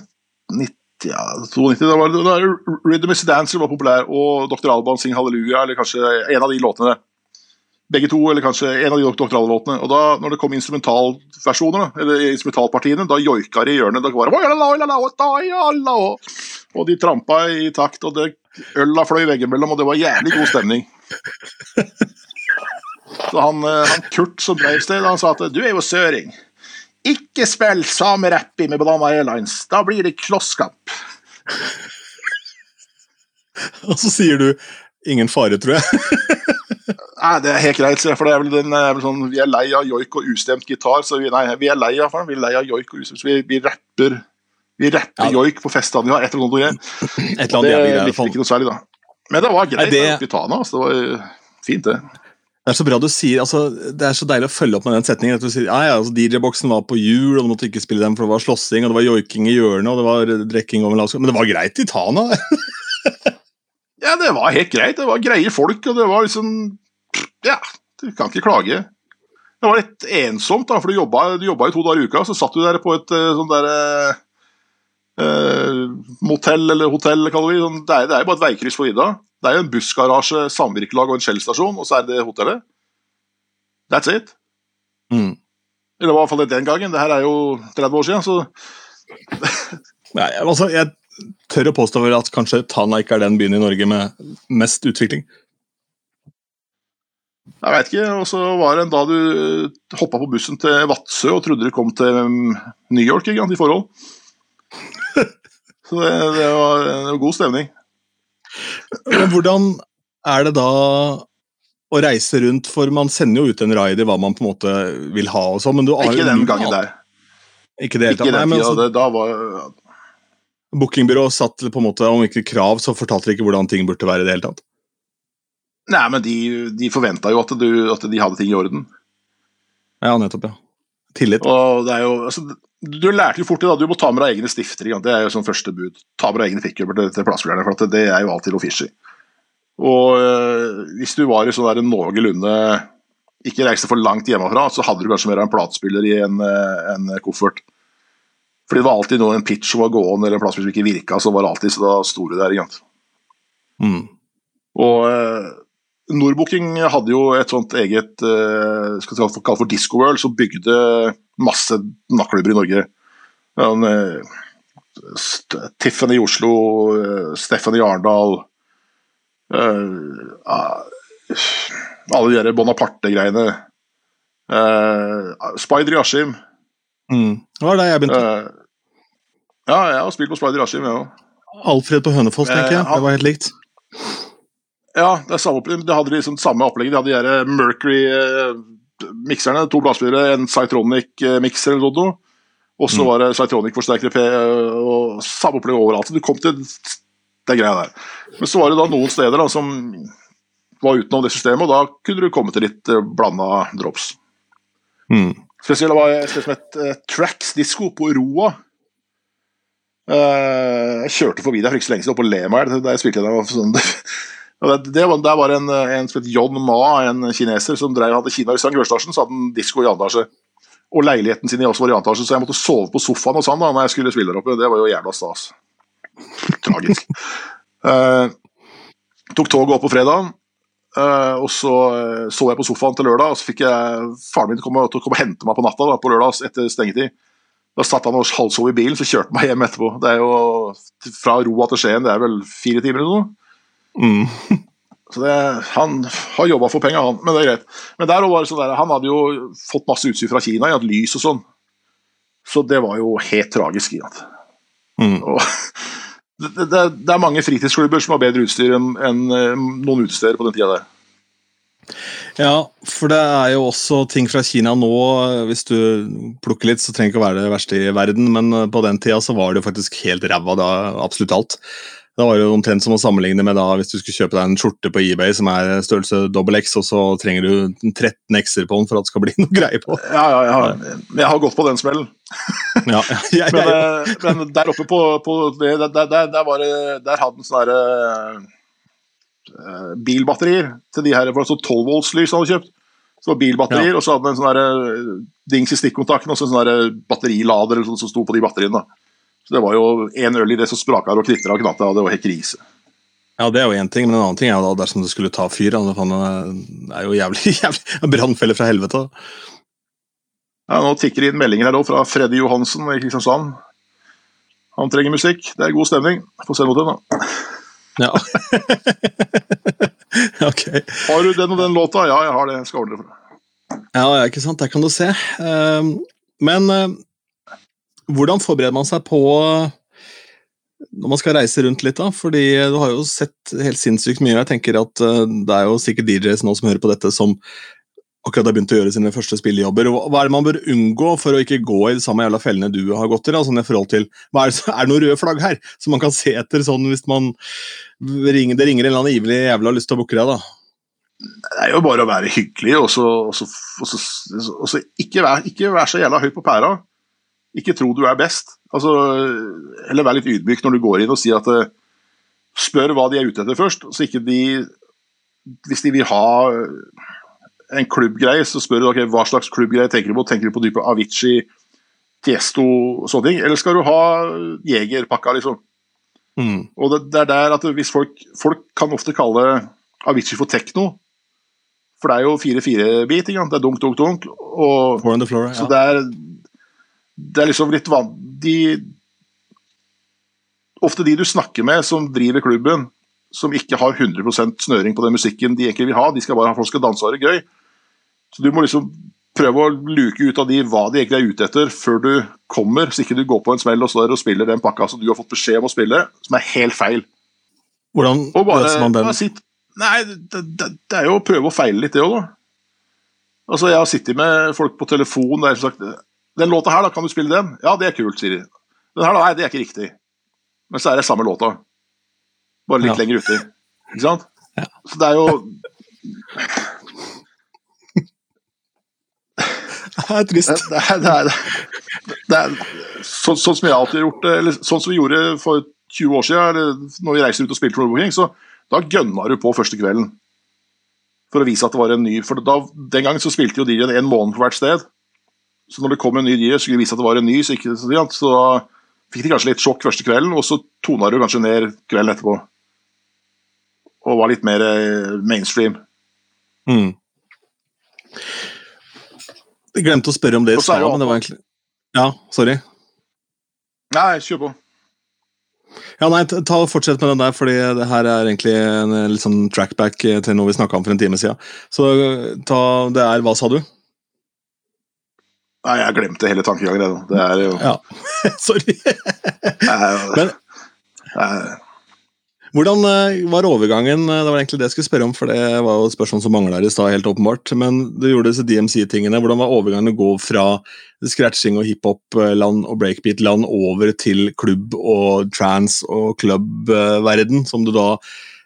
90, ja, 92. da var, var Rhythm is Dancer var populær, og Dr. Alban Sing Halleluja, eller kanskje en av de låtene. Begge to, eller kanskje en av de Dr. Alban-låtene. Og da når det kom instrumentalversjoner, da, eller instrumentalpartiene, da joika de i hjørnet. Da var det Og de trampa i takt, og det øla fløy veggimellom, og det var jævlig god stemning. Så han, eh, han Kurt som drev stedet, han sa at du er jo søring. Ikke spill samerappi med Banana Airlines, da blir det klosskamp. Og så sier du ingen fare, tror jeg. Nei, det er helt greit, for det er vel, den, er vel sånn, vi er lei av joik og ustemt gitar, så vi, nei, vi er lei av vi er lei av joik og ustemt, så vi, vi rapper vi rapper Ja. joik på festene vi har, et eller annet greier. Det likte ikke noe særlig, da. Men det var greit Nei, det- Pitana, altså, det var eh, fint, det. Det er så bra du sier, altså, det er så deilig å følge opp med den setningen. at du sier, ja, ja, altså, DJ-boksen var på hjul, og du måtte ikke spille den, for det var slåssing, og det var joiking i hjørnet, og det var drikking over lavskap. Men det var greit i Tana. Ja, det var helt greit. Det var greie folk, og det var liksom Ja, du kan ikke klage. Det var litt ensomt, da, for du jobba, du jobba i to dager i uka. Så satt du der på et eh, sånn der eh, eh, motell eller hotell, kaller vi det. Sånn, det er jo bare et veikryss på vidda. Det er jo en bussgarasje, samvirkelag og en Shell-stasjon, og så er det hotellet. That's it. Mm. Eller i hvert fall det den gangen. Det her er jo 30 år siden, så Nei, altså, jeg tør å påstå vel at kanskje Tana ikke er den byen i Norge med mest utvikling. Jeg veit ikke. Og så var det en da du hoppa på bussen til Vadsø og trodde du kom til um, New York ikke sant, i forhold. Så det, det, var, var god stemning. Hvordan er det da å reise rundt, for man sender jo ut en rider hva man på en måte vil ha og sånn, men du Ikke den gangen der. Ikke det hele tatt. Nei, men altså, Det, da var Bookingbyrå satt på en måte, om ikke krav, så fortalte de ikke hvordan ting burde være i det hele tatt. Nei, men de, de forventa jo at, du, at de hadde ting i orden. Ja, nettopp, ja. Tillit. Og det er jo altså, Du lærte jo fort det, da. Du må ta med deg egne stifter. Det er jo sånn første bud. Ta med deg egne pickuper til, til plassspillerne, for at det er jo alltid noe fishy. Og øh, hvis du var i sånn der noenlunde Ikke reiste for langt hjemmefra, så hadde du kanskje mer av en platespiller i en, øh, en koffert. Fordi det var alltid noe, en pitch som var gående, eller en platespiller som ikke virka, så var det alltid så da sto du der. sant? Mm. Og eh, Nordbooking hadde jo et sånt eget eh, skal vi kalle for Disco World, som bygde masse nattklubber i Norge. En, eh, Tiffany i Oslo, uh, Steffen i Arendal uh, Alle de der Bonaparte-greiene. Spider i Askim. Mm. Det var der jeg begynte. ja, jeg har spilt på Spider i Askim, jeg ja. òg. Alfred på Hønefoss, tenker jeg. Det var helt likt. Ja, det, er samme, det hadde liksom samme opplegget. De hadde de der Mercury-mikserne, to bladspillere, en Cytronic-mikser eller noe. Og så mm. var det Cytronic-forsterkere og samme opplegg overalt. Så du kom til det greia der. Men så var det da noen steder da, som var utenom det systemet, og da kunne du komme til litt blanda drops. Mm. Spesielt var et sted som het uh, Tracks Disco på Roa. Uh, jeg kjørte forbi der for ikke så lenge siden, oppe på Lemar, der jeg spilte der. Sånn, det, det var, det, var en, en som het John Ma, en kineser, som drev, hadde Kina i St. Gørstasjen, så hadde han disko i andre etasje. Og leiligheten sin i også var i annen så jeg måtte sove på sofaen hos han da når jeg skulle spille der oppe. Det var jo jævla stas. Tragisk. uh, tok toget opp på fredag, uh, og så uh, så jeg på sofaen til lørdag. og Så fikk jeg faren min til å komme, til å komme og hente meg på natta da, på lørdag etter stengetid. Da satt han og halvsov i bilen, så kjørte han meg hjem etterpå. Det er jo Fra Roa til Skien, det er vel fire timer eller noe? Mm. Så det, Han har jobba for penga, han, men det er greit. Men der var det sånn der, Han hadde jo fått masse utstyr fra Kina, i hatt lys og sånn. Så det var jo helt tragisk. Mm. Og, det, det, det, er mange fritidsklubber som har bedre utstyr enn en, noen utesteder på den tida der. Ja, for det er jo også ting fra Kina nå. Hvis du plukker litt, så trenger det ikke å være det verste i verden, men på den tida så var det jo faktisk helt ræva, da absolutt alt. Det var jo omtrent som å sammenligne med da, hvis du skulle kjøpe deg en skjorte på eBay som er størrelse dobbel X, og så trenger du 13 X-er på den for at det skal bli noe greie på. Ja, ja, jeg har, jeg har gått på den smellen. ja, jeg, men, eh, men, der oppe på, på det, der, der, der, var det, der hadde den sånne uh, bilbatterier til de her, for altså 12 volts-lys hadde kjøpt. Så det var bilbatterier, ja. og så hadde den en sånn dings i stikkontakten og så en sånn batterilader som sto på de batteriene. da. Så Det var jo én øl i det som spraka og knitra og knatta, og det var helt krise. Ja, det er jo én ting, men en annen ting er jo da dersom det skulle ta fyr. Det er jo jævlig, jævlig brannfelle fra helvete. Ja, Nå tikker det inn meldinger her også fra Freddy Johansen i Kristiansand. Han trenger musikk. Det er god stemning. Få se mot den, da. Ja. ok. Har du den og den låta? Ja, jeg har det. Jeg skal ordne det for deg. Ja, ikke sant. Der kan du se. Ehm, men eh, hvordan forbereder man seg på når man skal reise rundt litt, da? Fordi du har jo sett helt sinnssykt mye. Jeg tenker at eh, Det er jo sikkert DJs nå som hører på dette, som akkurat har begynt å gjøre sine første spillejobber. Hva er det man bør unngå for å ikke gå i de samme jævla fellene du har gått i? Da, sånn i forhold til, er det, er, det, noen røde flagg her som man kan se etter sånn hvis man ringer, det ringer en eller annen ivrig jævla lyst til å booke deg? da? Det er jo bare å være hyggelig, og så ikke, ikke være så jævla høy på pæra. Ikke tro du er best. Altså, eller vær litt ydmyk når du går inn og sier at eh, Spør hva de er ute etter først. så ikke de Hvis de vil ha en klubbgreie, så spør du okay, hva slags klubbgreie tenker du på. Tenker du på type Avicii, Tiesto og sånne ting? Eller skal du ha Jegerpakka, liksom? Mm. Og det, det, er der at hvis folk, folk kan ofte kalle Avicii for tekno. For det er jo 4-4-bit. Det er dunk, dunk, dunk. Og, floor, ja. Så det er det er liksom litt van... De, ofte de du snakker med som driver klubben, som ikke har 100% snøring på den musikken de egentlig vil ha, de skal bare ha folk skal danse og ha det gøy. Så Du må liksom prøve å luke ut av de hva de egentlig er ute etter, før du kommer, så ikke du går på en smell og står og spiller den pakka som du har fått beskjed om å spille, som er helt feil. Hvordan løser man den? Sitt, nei, det, det, det, er jo å prøve å feile litt, det òg, da. Altså, Jeg har sittet med folk på telefon der som sagt den låta her, da, kan du spille den? Ja, det er kult, sier de. Den her, da, nei, det er ikke riktig. Men så er det samme låta. Bare litt ja. lenger uti. Ikke sant? Ja. Så det er jo Det er trist. Det, det, det er, det er så, sånn som jeg alltid har gjort det, eller sånn som vi gjorde for 20 år siden, eller når vi reiser ut og spilte for Booking, så da gønna du på første kvelden. For å vise at det var en ny For da, den gangen så spilte jo DJ-en en måned på hvert sted. Så når det kom en ny dyr, skulle vise at det var en ny, så, ikke, så, så fikk de kanskje litt sjokk første kvelden, og så tona det kanskje ned kvelden etterpå. Og var litt mer eh, mainstream. Mm. Jeg glemte å spørre om det i stad, men det var egentlig Ja, sorry. Nei, kjør på. Ja, nei, ta og Fortsett med den der, fordi det her er egentlig en litt sånn trackback til noe vi snakka om for en time siden. Så ta, det er Hva sa du? Nei, jeg glemte hele tankegangen. Det er jo Ja, sorry. Men hvordan var overgangen? Det var egentlig det jeg skulle spørre om, for det var jo et spørsmål som mangla i stad, helt åpenbart. Men du gjorde disse DMC-tingene. Hvordan var overgangen å gå fra scratching og hiphop-land og breakbeat-land over til klubb og trans og klubb-verden, som du da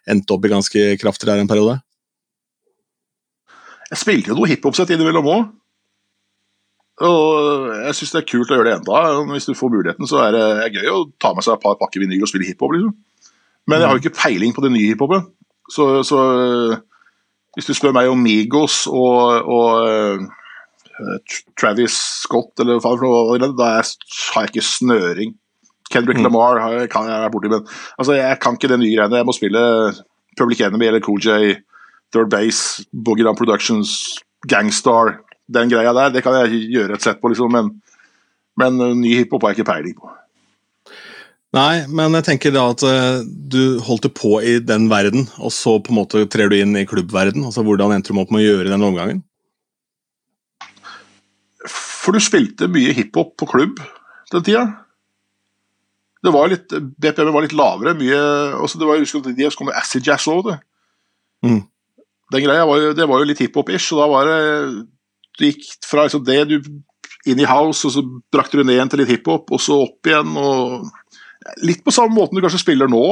endte opp i ganske kraftig der en periode? Jeg spilte jo noe hiphop-sett innimellom òg. Og jeg syns det er kult å gjøre det enda. Hvis du får muligheten, så er det gøy å ta med seg et par pakker vinyl og spille hiphop. Liksom. Men jeg har jo ikke peiling på det nye hiphopen. Så, så, hvis du spør meg om Migos og, og uh, Travis Scott eller hva noe, da har jeg ikke snøring. Kendrick mm. Lamar har jeg, kan jeg være borti, men altså, jeg kan ikke det nye greiene. Jeg må spille Public Enemy eller Cool J, Third Base, Boogie Down Productions, Gangstar den greia der, det kan jeg gjøre et sett på, liksom, men, men ny hiphop har jeg ikke peiling på. Nei, men jeg tenker da at uh, du holdt det på i den verden, og så på en måte trer du inn i klubbverden. altså Hvordan endte du opp med å gjøre den omgangen? For du spilte mye hiphop på klubb den tida. Det var litt, BPM var litt lavere. mye, også det var, jeg husker de kom med acid jazz òg. Mm. Den greia var jo, det var jo litt hiphop-ish, og da var det du gikk fra liksom det du inn i house, og så brakte du ned igjen til litt hiphop, og så opp igjen. og Litt på samme måten du kanskje spiller nå.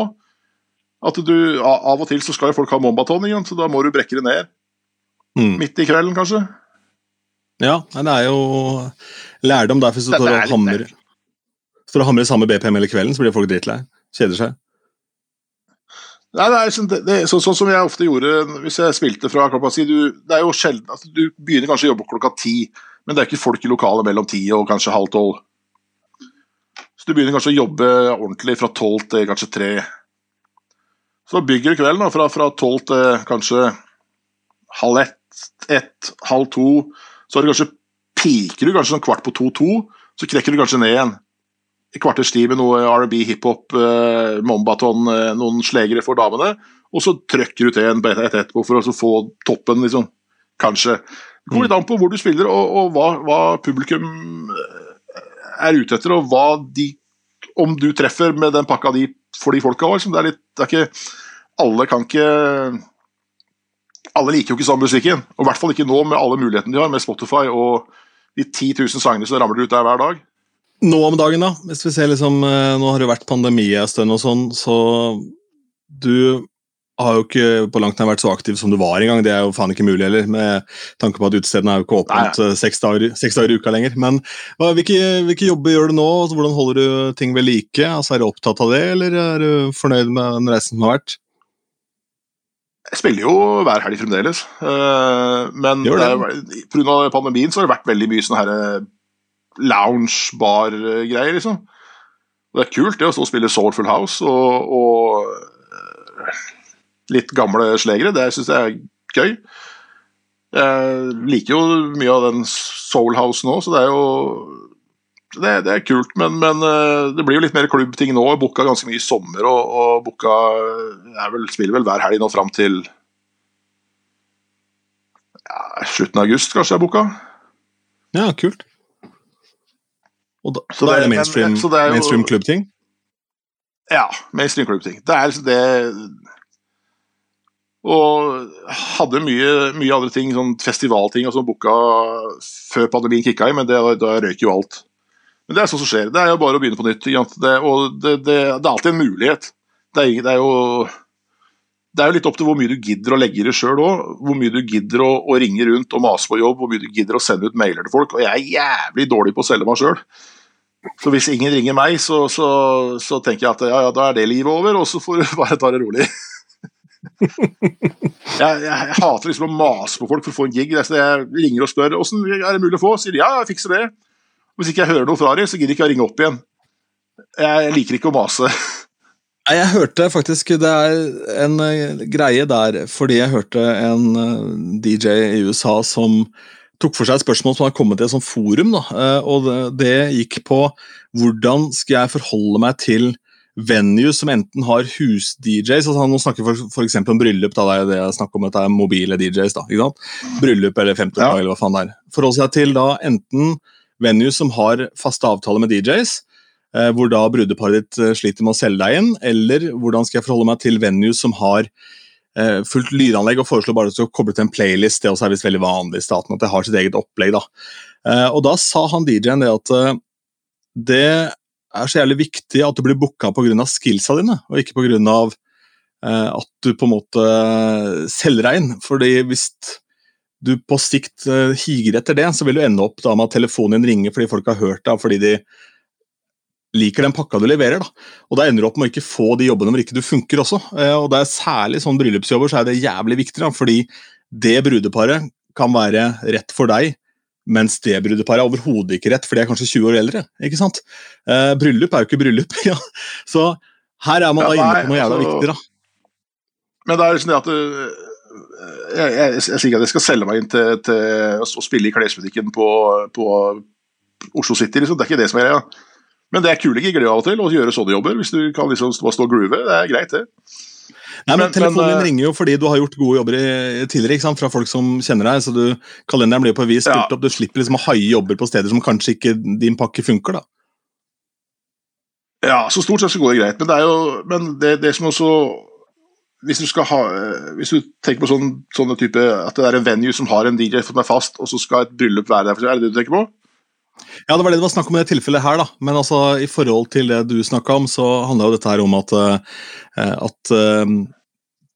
At du Av og til så skal jo folk ha mombaton, så da må du brekke det ned. Mm. Midt i kvelden, kanskje. Ja, det er jo lærdom der. Hvis du står og hamrer samme BPM hele kvelden, så blir folk dritlei. Kjeder seg. Nei, det er sånn, det, det, så, sånn som jeg ofte gjorde hvis jeg spilte fra klokka ti. Det er jo sjelden altså, Du begynner kanskje å jobbe klokka ti, men det er ikke folk i lokalet mellom ti og kanskje halv tolv. Så du begynner kanskje å jobbe ordentlig fra tolv til kanskje tre. Så bygger du kvelden fra, tolv til kanskje halv ett, ett, halv to. Så er det kanskje, piker du kanskje sånn kvart på to-to, så knekker du kanskje ned igjen kvarters tid med noe R&B, hiphop, eh, mombaton, eh, noen slegere for damene. Og så trøkker du til en beta etterpå for å få toppen, liksom. Kanskje. Det går litt an på hvor du spiller, og, og hva, hva, publikum eh, er ute etter, og hva de Om du treffer med den pakka di for de folka òg. Liksom. Det er litt det er ikke, Alle kan ikke Alle liker jo ikke samme musikken. Og i hvert fall ikke nå, med alle mulighetene de har, med Spotify og de 10 000 sangene som ramler ut der hver dag. Nå om dagen, da, hvis vi ser liksom eh, Nå har det vært pandemi en stund og sånn, så du har jo ikke på langt nær vært så aktiv som du var engang. Det er jo faen ikke mulig heller, med tanke på at utestedene er jo ikke åpent eh, seks dager, seks dager, i uka lenger. Men hva, hvilke, hvilke, jobber gjør du nå? Hvordan holder du ting ved like? Altså, er du opptatt av det, eller er du fornøyd med den reisen som har vært? Jeg spiller jo hver helg fremdeles, uh, men pga. pandemien så har det vært veldig mye sånn herre lounge-bar-greier, liksom. Det er kult det å stå og spille Soulful House og, og litt gamle slegere. Det syns jeg er gøy. Jeg liker jo mye av den Soul House nå, så det er jo det, det er kult, men, men, eh, det blir jo litt mer klubbting nå. Jeg booka ganske mye i sommer, og, og booka Jeg vel, spiller vel hver helg nå fram til ja, slutten av august, kanskje jeg booka. Ja, kult. Og da, så, da er det mainstream, mainstream klubbting? Ja, mainstream klubbting. Det er liksom det Og hadde mye, mye andre ting, sånn festivalting og sånn booka før pandemien kicka i, men det, da røyk jo alt. Men det er sånn som skjer. Det er jo bare å begynne på nytt. Det, og det, det, det, er alltid en mulighet. Det er, det er jo det er jo litt opp til hvor mye du gidder å legge i det sjøl òg. Hvor mye du gidder å, å, ringe rundt og mase på jobb, hvor mye du gidder å sende ut mailer til folk. Og jeg er jævlig dårlig på å selge meg sjøl. Så hvis ingen ringer meg, så, så, så, tenker jeg at ja, ja, da er det livet over, og så får du bare ta det rolig. jeg, jeg, jeg, hater liksom å mase på folk for å få en gig. Så jeg ringer og spør åssen er det mulig å få. Sier de ja, jeg fikser det. Hvis ikke jeg hører noe fra dem, så gidder jeg ikke å ringe opp igjen. Jeg liker ikke å mase. Jeg hørte faktisk Det er en eh, greie der, fordi jeg hørte en eh, DJ i USA som tok for seg et spørsmål som har kommet i et sånt forum. Da. Eh, og det, gikk på hvordan skal jeg forholde meg til venues som enten har hus-DJs altså Nå snakker vi for, f.eks. om bryllup. da, Det er det jeg snakker om, dette er mobile DJs. da, ikke sant? Bryllup eller 50 Ja. eller hva faen det er. Forholde seg til da enten venues som har faste avtaler med DJs, eh, hvor da brudeparet ditt eh, sliter med å selge deg inn, eller hvordan skal jeg forholde meg til venues som har fullt lydanlegg og foreslår bare å koble til en playlist. Det også er visst veldig vanlig i staten at det har sitt eget opplegg. da. Eh, og da sa han DJ-en det at eh, det er så jævlig viktig at du blir booka pga. skillsa dine, og ikke pga. Eh, at du på en måte eh, selger deg inn. Fordi hvis du på sikt eh, higer etter det, så vil du ende opp da med at telefonen din ringer fordi folk har hørt deg, fordi de liker den pakka du leverer. da. Og da ender du opp med å ikke få de jobbene hvor ikke du funker også. Eh, og det er særlig sånn bryllupsjobber så er det jævlig viktig, da, fordi det brudeparet kan være rett for deg, mens det brudeparet er overhodet ikke rett, for de er kanskje 20 år eldre. ikke sant? Eh, bryllup er jo ikke bryllup. ja. Så her er man Ja, da inne på noe jævla altså- viktig. da. Men det er liksom det at du jeg, jeg, jeg sier ikke at jeg skal selge meg inn til, til å spille i klesbutikken på, på Oslo City, liksom. det er ikke det som er greia. Men det er kule gigger av og til, å gjøre sånne jobber. Hvis du kan liksom stå, og groove, det er greit, det. Nei, men, Men- Telefonen din eh, ringer jo fordi du har gjort gode jobber i, tidligere ikke sant? fra folk som kjenner deg. så du, Kalenderen blir på et vis Ja. opp. Du slipper liksom å haie jobber på steder som kanskje ikke din pakke funker. da. Ja, så stort sett så går det greit. Men det er jo men det, det som også hvis du, skal ha, øh, hvis du tenker på sånn, sånne type At det er en venue som har en DJ som er fast, og så skal et bryllup være der, er det det du tenker på? Ja, det var det det var snakk om i det tilfellet her, da. Men altså, i forhold til det du snakka om, så handler jo dette her om at, eh, at eh,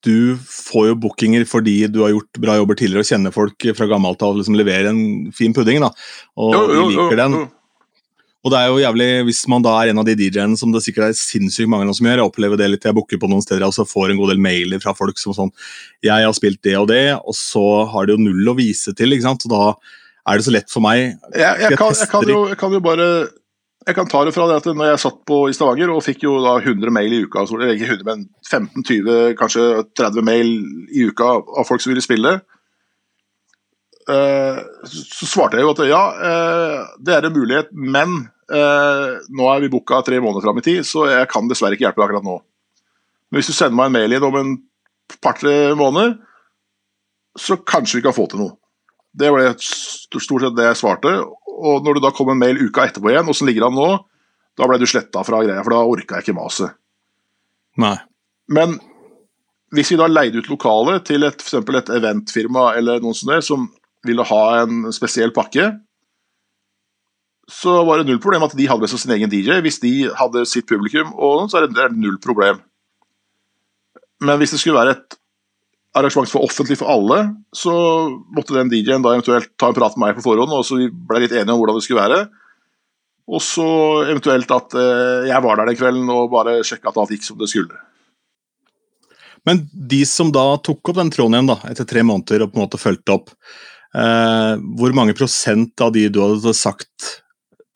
du får jo bookinger fordi du har gjort bra jobber tidligere og kjenner folk fra gammelt av og liksom leverer en fin pudding. da, Og Jo, jo, de jo, liker den. Og det er jo jævlig, Hvis man da er en av de DJ-ene som det sikkert er sinnssykt mange som gjør, jeg opplever det litt, jeg booker på noen steder og så får en god del mailer fra folk som sånn Jeg har spilt det og det, og så har de jo null å vise til. ikke sant? Og da er det så lett for meg Jeg, jeg, kan, jeg, kan jo, jeg kan jo bare jeg kan ta det fra det at når jeg satt på i Stavanger og fikk jo da 100 mail i uka, eller ikke 100, men 15-20, kanskje 30 mail i uka av folk som ville spille, eh, så svarte jeg jo at ja, eh, det er en mulighet, men eh, nå er vi booka tre måneder fram i tid, så jeg kan dessverre ikke hjelpe deg akkurat nå. Men hvis du sender meg en mail inn om en par-tre måneder, så kanskje vi kan få til noe. Det st- stort sett det jeg svarte. Og når det da kom en mail uka etterpå igjen, åssen ligger han nå? Da ble du sletta fra greia, for da orka jeg ikke maset. Nei. Men hvis vi da leide ut lokalet til et, for eksempel et eventfirma eller noen sånne som ville ha en spesiell pakke, så var det null problem at de hadde med seg sin egen DJ. Hvis de hadde sitt publikum, og så er det, null problem. Men hvis det skulle være et arrangement for offentlig for alle, så måtte den DJ-en da eventuelt ta en prat med meg på forhånd, og så vi ble litt enige om hvordan det skulle være. Og så eventuelt at eh, jeg var der den kvelden og bare sjekka at alt gikk som det skulle. Men de som da tok opp den tråden igjen da, etter tre måneder og på en måte fulgte opp, eh, hvor mange prosent av de du hadde sagt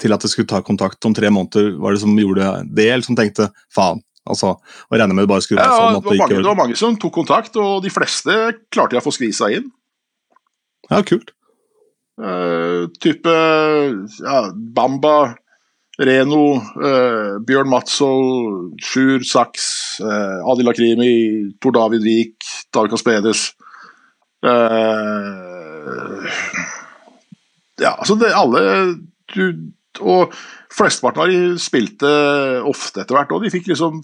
til at de skulle ta kontakt om tre måneder, var det som gjorde det, eller som tenkte faen? Altså, og regner med det bare skulle være Ja, sånn det, var mange, det var mange som tok kontakt, og de fleste klarte jeg å få skvisa inn. Ja, kult. Uh, type ja, Bamba, Reno, uh, Bjørn Matzold, Sjur Saks, uh, Adil Akrimi, Tor David Vik, David Kaspedes uh, Ja, altså det alle du, Og flesteparten av de spilte ofte etter hvert, og de fikk liksom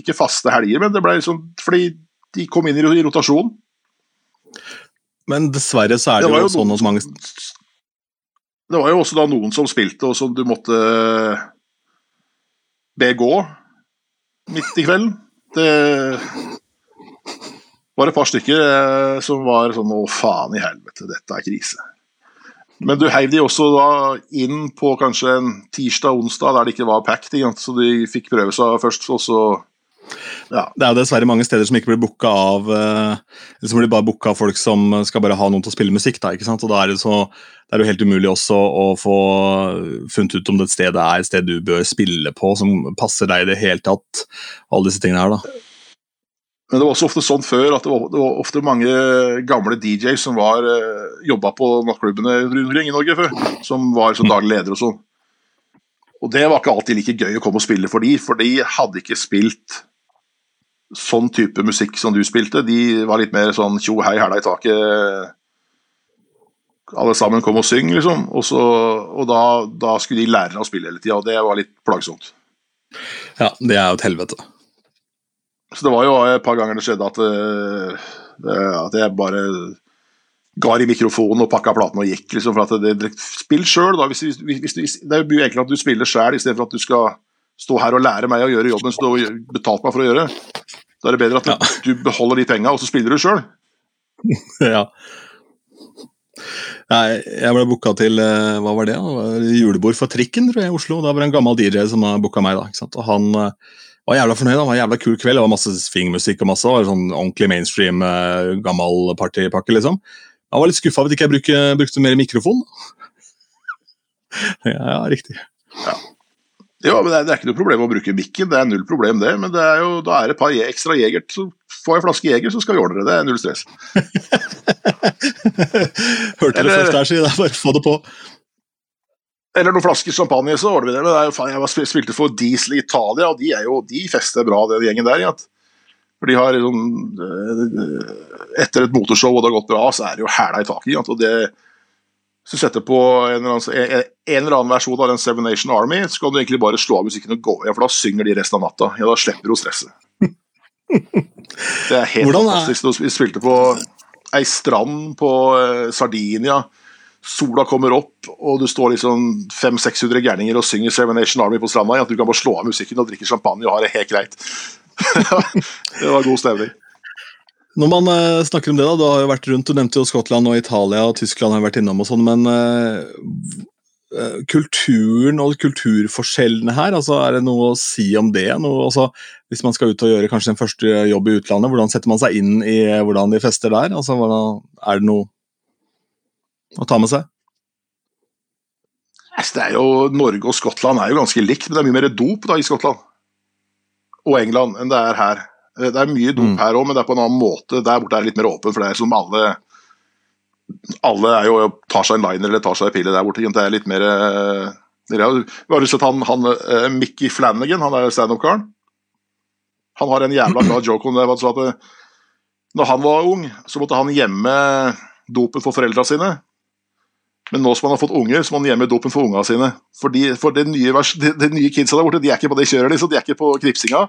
Ikke faste helger, men det ble liksom Fordi de kom inn i rotasjon. Men dessverre så er det, Det jo, jo sånn hos mange Det var jo også da noen som spilte, og som du måtte be gå midt i kvelden. Det var et par stykker eh, som var sånn Å, faen i helvete, dette er krise. Men du heiv de også da inn på kanskje en tirsdag-onsdag der det ikke var packed, så de fikk prøve seg først, og så Ja. Det er dessverre mange steder som ikke blir booka av eh, som blir bare av folk som skal bare ha noen til å spille musikk. da, ikke sant? Og da er det, så, det er jo helt umulig også å få funnet ut om det stedet er et sted du bør spille på, som passer deg i det hele tatt. Alle disse tingene her, da. Men det var også ofte sånn før at det var, det var ofte mange gamle DJs som var eh, jobba på nattklubbene rundt omkring i Norge før, som var som daglig leder og sånn. Og det var ikke alltid like gøy å komme og spille for de, for de hadde ikke spilt sånn type musikk som du spilte. De var litt mer sånn tjo hei hæla i taket. Alle sammen kom og syng, liksom. Og, så, og da, da, skulle de lære å spille hele tida, og det var litt plagsomt. Ja, det er jo et helvete. Så det var jo et par ganger det skjedde at, eh, at jeg bare ga i mikrofonen og pakka platene og gikk. liksom, for at det, det, Spill sjøl, da. Hvis, hvis, hvis, det er jo egentlig at du spiller sjæl, istedenfor at du skal stå her og lære meg å gjøre jobben som du har betalt meg for å gjøre. Da er det bedre at ja. du beholder de penga, og så spiller du sjøl. ja. Nei, jeg ble booka til eh, hva var det? julebord for trikken tror jeg, i Oslo. Da var det en gammel DJ som booka meg. da, ikke sant? Og Han eh, var jævla fornøyd. Det var en jævla kul kveld. Det var masse swingmusikk og masse. Det var sånn Ordentlig mainstream, eh, gammel partypakke. liksom. Jeg var litt skuffa over at jeg ikke brukte, mer mikrofon. ja, riktig. Ja. Jo, men det er, det er, ikke noe problem å bruke mikken, det er null problem det. Men det er jo, da er det et par ekstra jeger, så får jeg flaske jeger, så skal vi ordne det. Det er null stress. Hørte Eller, det først der, si. Det er bare få det på. Eller noen flasker champagne, så ordner vi det. Det er jo, jeg spilte for Diesel i Italia, og de, er jo, de fester bra, den gjengen der. Ja. For de har liksom Etter et motorshow og det har gått bra, så er det jo hæla i taket. Og det, hvis du setter på en eller, annen, en eller, annen, versjon av den Seven Nation Army, så kan du egentlig bare slå av musikken og gå hjem, for da synger de resten av natta. Ja, Da slipper du stresset. Det er helt Hvordan fantastisk. Vi spilte på ei strand på eh, Sardinia. Sola kommer opp, og du står liksom 500-600 gærninger og synger Seven Nation Army på stranda. At du kan bare slå av musikken og drikke champagne og ha det helt greit. det var god stemning. Når man uh, snakker om det, da, du har jo vært rundt, du nevnte jo Skottland og Italia og Tyskland, har vært innom og sånn, men uh, kulturen og kulturforskjellene her, altså er det noe å si om det? Noe, altså, hvis man skal ut og gjøre kanskje en første jobb i utlandet, hvordan setter man seg inn i hvordan de fester der? Altså, er det noe å ta med seg? Det er jo, Norge og Skottland er jo ganske likt, men det er mye mer dop da i Skottland og England enn det er her. Eh, det er mye dop mm. her òg, men det er på en annen måte. Der borte er det litt mer åpen, for det er som alle Alle er jo, tar seg en liner eller tar seg en pille der borte. Det er litt mer eh, Vi har sett han, han uh, Mickey Flanagan, han er standup-karen. Han har en jævla bra joke om det. At, når han var ung, så måtte han gjemme dopen for foreldra sine. Men nå som han har fått unger, så må han gjemme dopen for ungene sine. For, de, for de, nye, de, de nye kidsa der borte, de er ikke på det kjøret, liksom. De er ikke på knipsinga.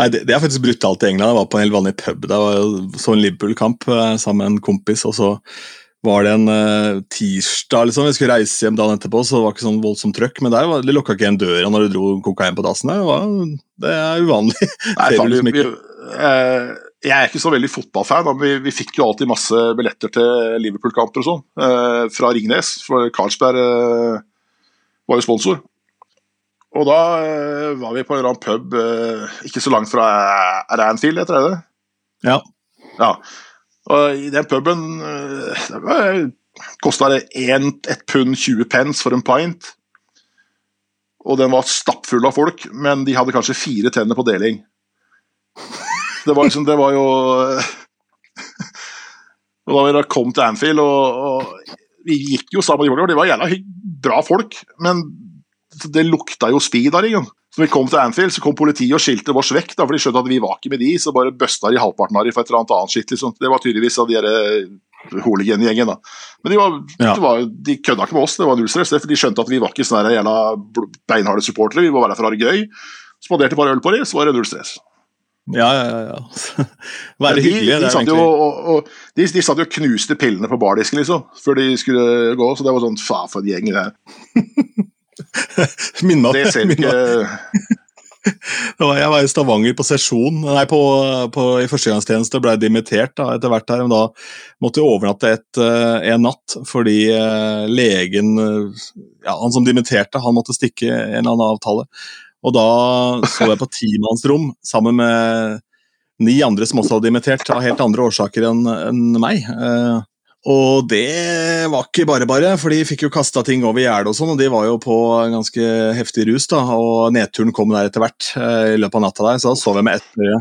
Nei, det, det, er faktisk brutalt i England. Jeg var på en helt vanlig pub. Det var så en Liverpool-kamp eh, sammen med en kompis. og så var det en uh, tirsdag liksom, vi skulle reise hjem dagen etterpå, så det var ikke sånn voldsomt trøkk. Men der var, det lukka ikke igjen døra når du dro kokain på dassen. Det, var, det er uvanlig. Nei, faen, vi, vi, uh, jeg er ikke så veldig fotballfan, men vi, vi fikk jo alltid masse billetter til Liverpool-kamper og sånn eh, fra Ringnes. For Carlsberg var jo sponsor. Og da eh, var vi på en eller annen pub uh, ikke så langt fra Ranfield, Anfield, heter det det? Ja. ja. Og i den puben eh, kosta det 1 pund 20 pence for en pint. Og den var stappfull av folk, men de hadde kanskje fire tenner på deling. Det var liksom Det var jo Og da vi da kom til Anfield, og, og vi gikk jo sammen, de var jævla bra folk, men det lukta jo speed der igjen. Så vi kom til Anfield, så kom politiet og skilte oss vekk, da, for de skjønte at vi var ikke med de, så bare busta de halvparten av de for et eller annet annet skitt. Liksom. Det var tydeligvis av de derre hooligan-gjengen. Men de, var, ja. var, de kødda ikke med oss, det var null stress, for de skjønte at vi var ikke sånne jævla beinharde supportere, vi var bare der for å ha det gøy. Spanderte bare øl på dem, så var det null stress. Ja, ja, ja. Være hyggelig. De, de, satt jo, og, og, de, de satt jo og knuste pillene på bardisken, liksom, før de skulle gå, så det var sånn faen for en gjeng, det her. Minna Det ser ikke Jeg var i Stavanger på sesjon nei, på, på, i førstegangstjeneste ble dimittert da, etter hvert her. Men da måtte jeg overnatte et, uh, en natt fordi uh, legen uh, ja, Han som dimitterte, han måtte stikke en eller annen avtale. Og da så jeg på timannsrom sammen med ni andre som også hadde invitert av helt andre årsaker enn en meg. Og det var ikke bare bare, for de fikk jo kasta ting over gjerdet og sånn, og de var jo på en ganske heftig rus, da, og nedturen kom der etter hvert eh, i løpet av natta der, så da sov jeg med ett øye.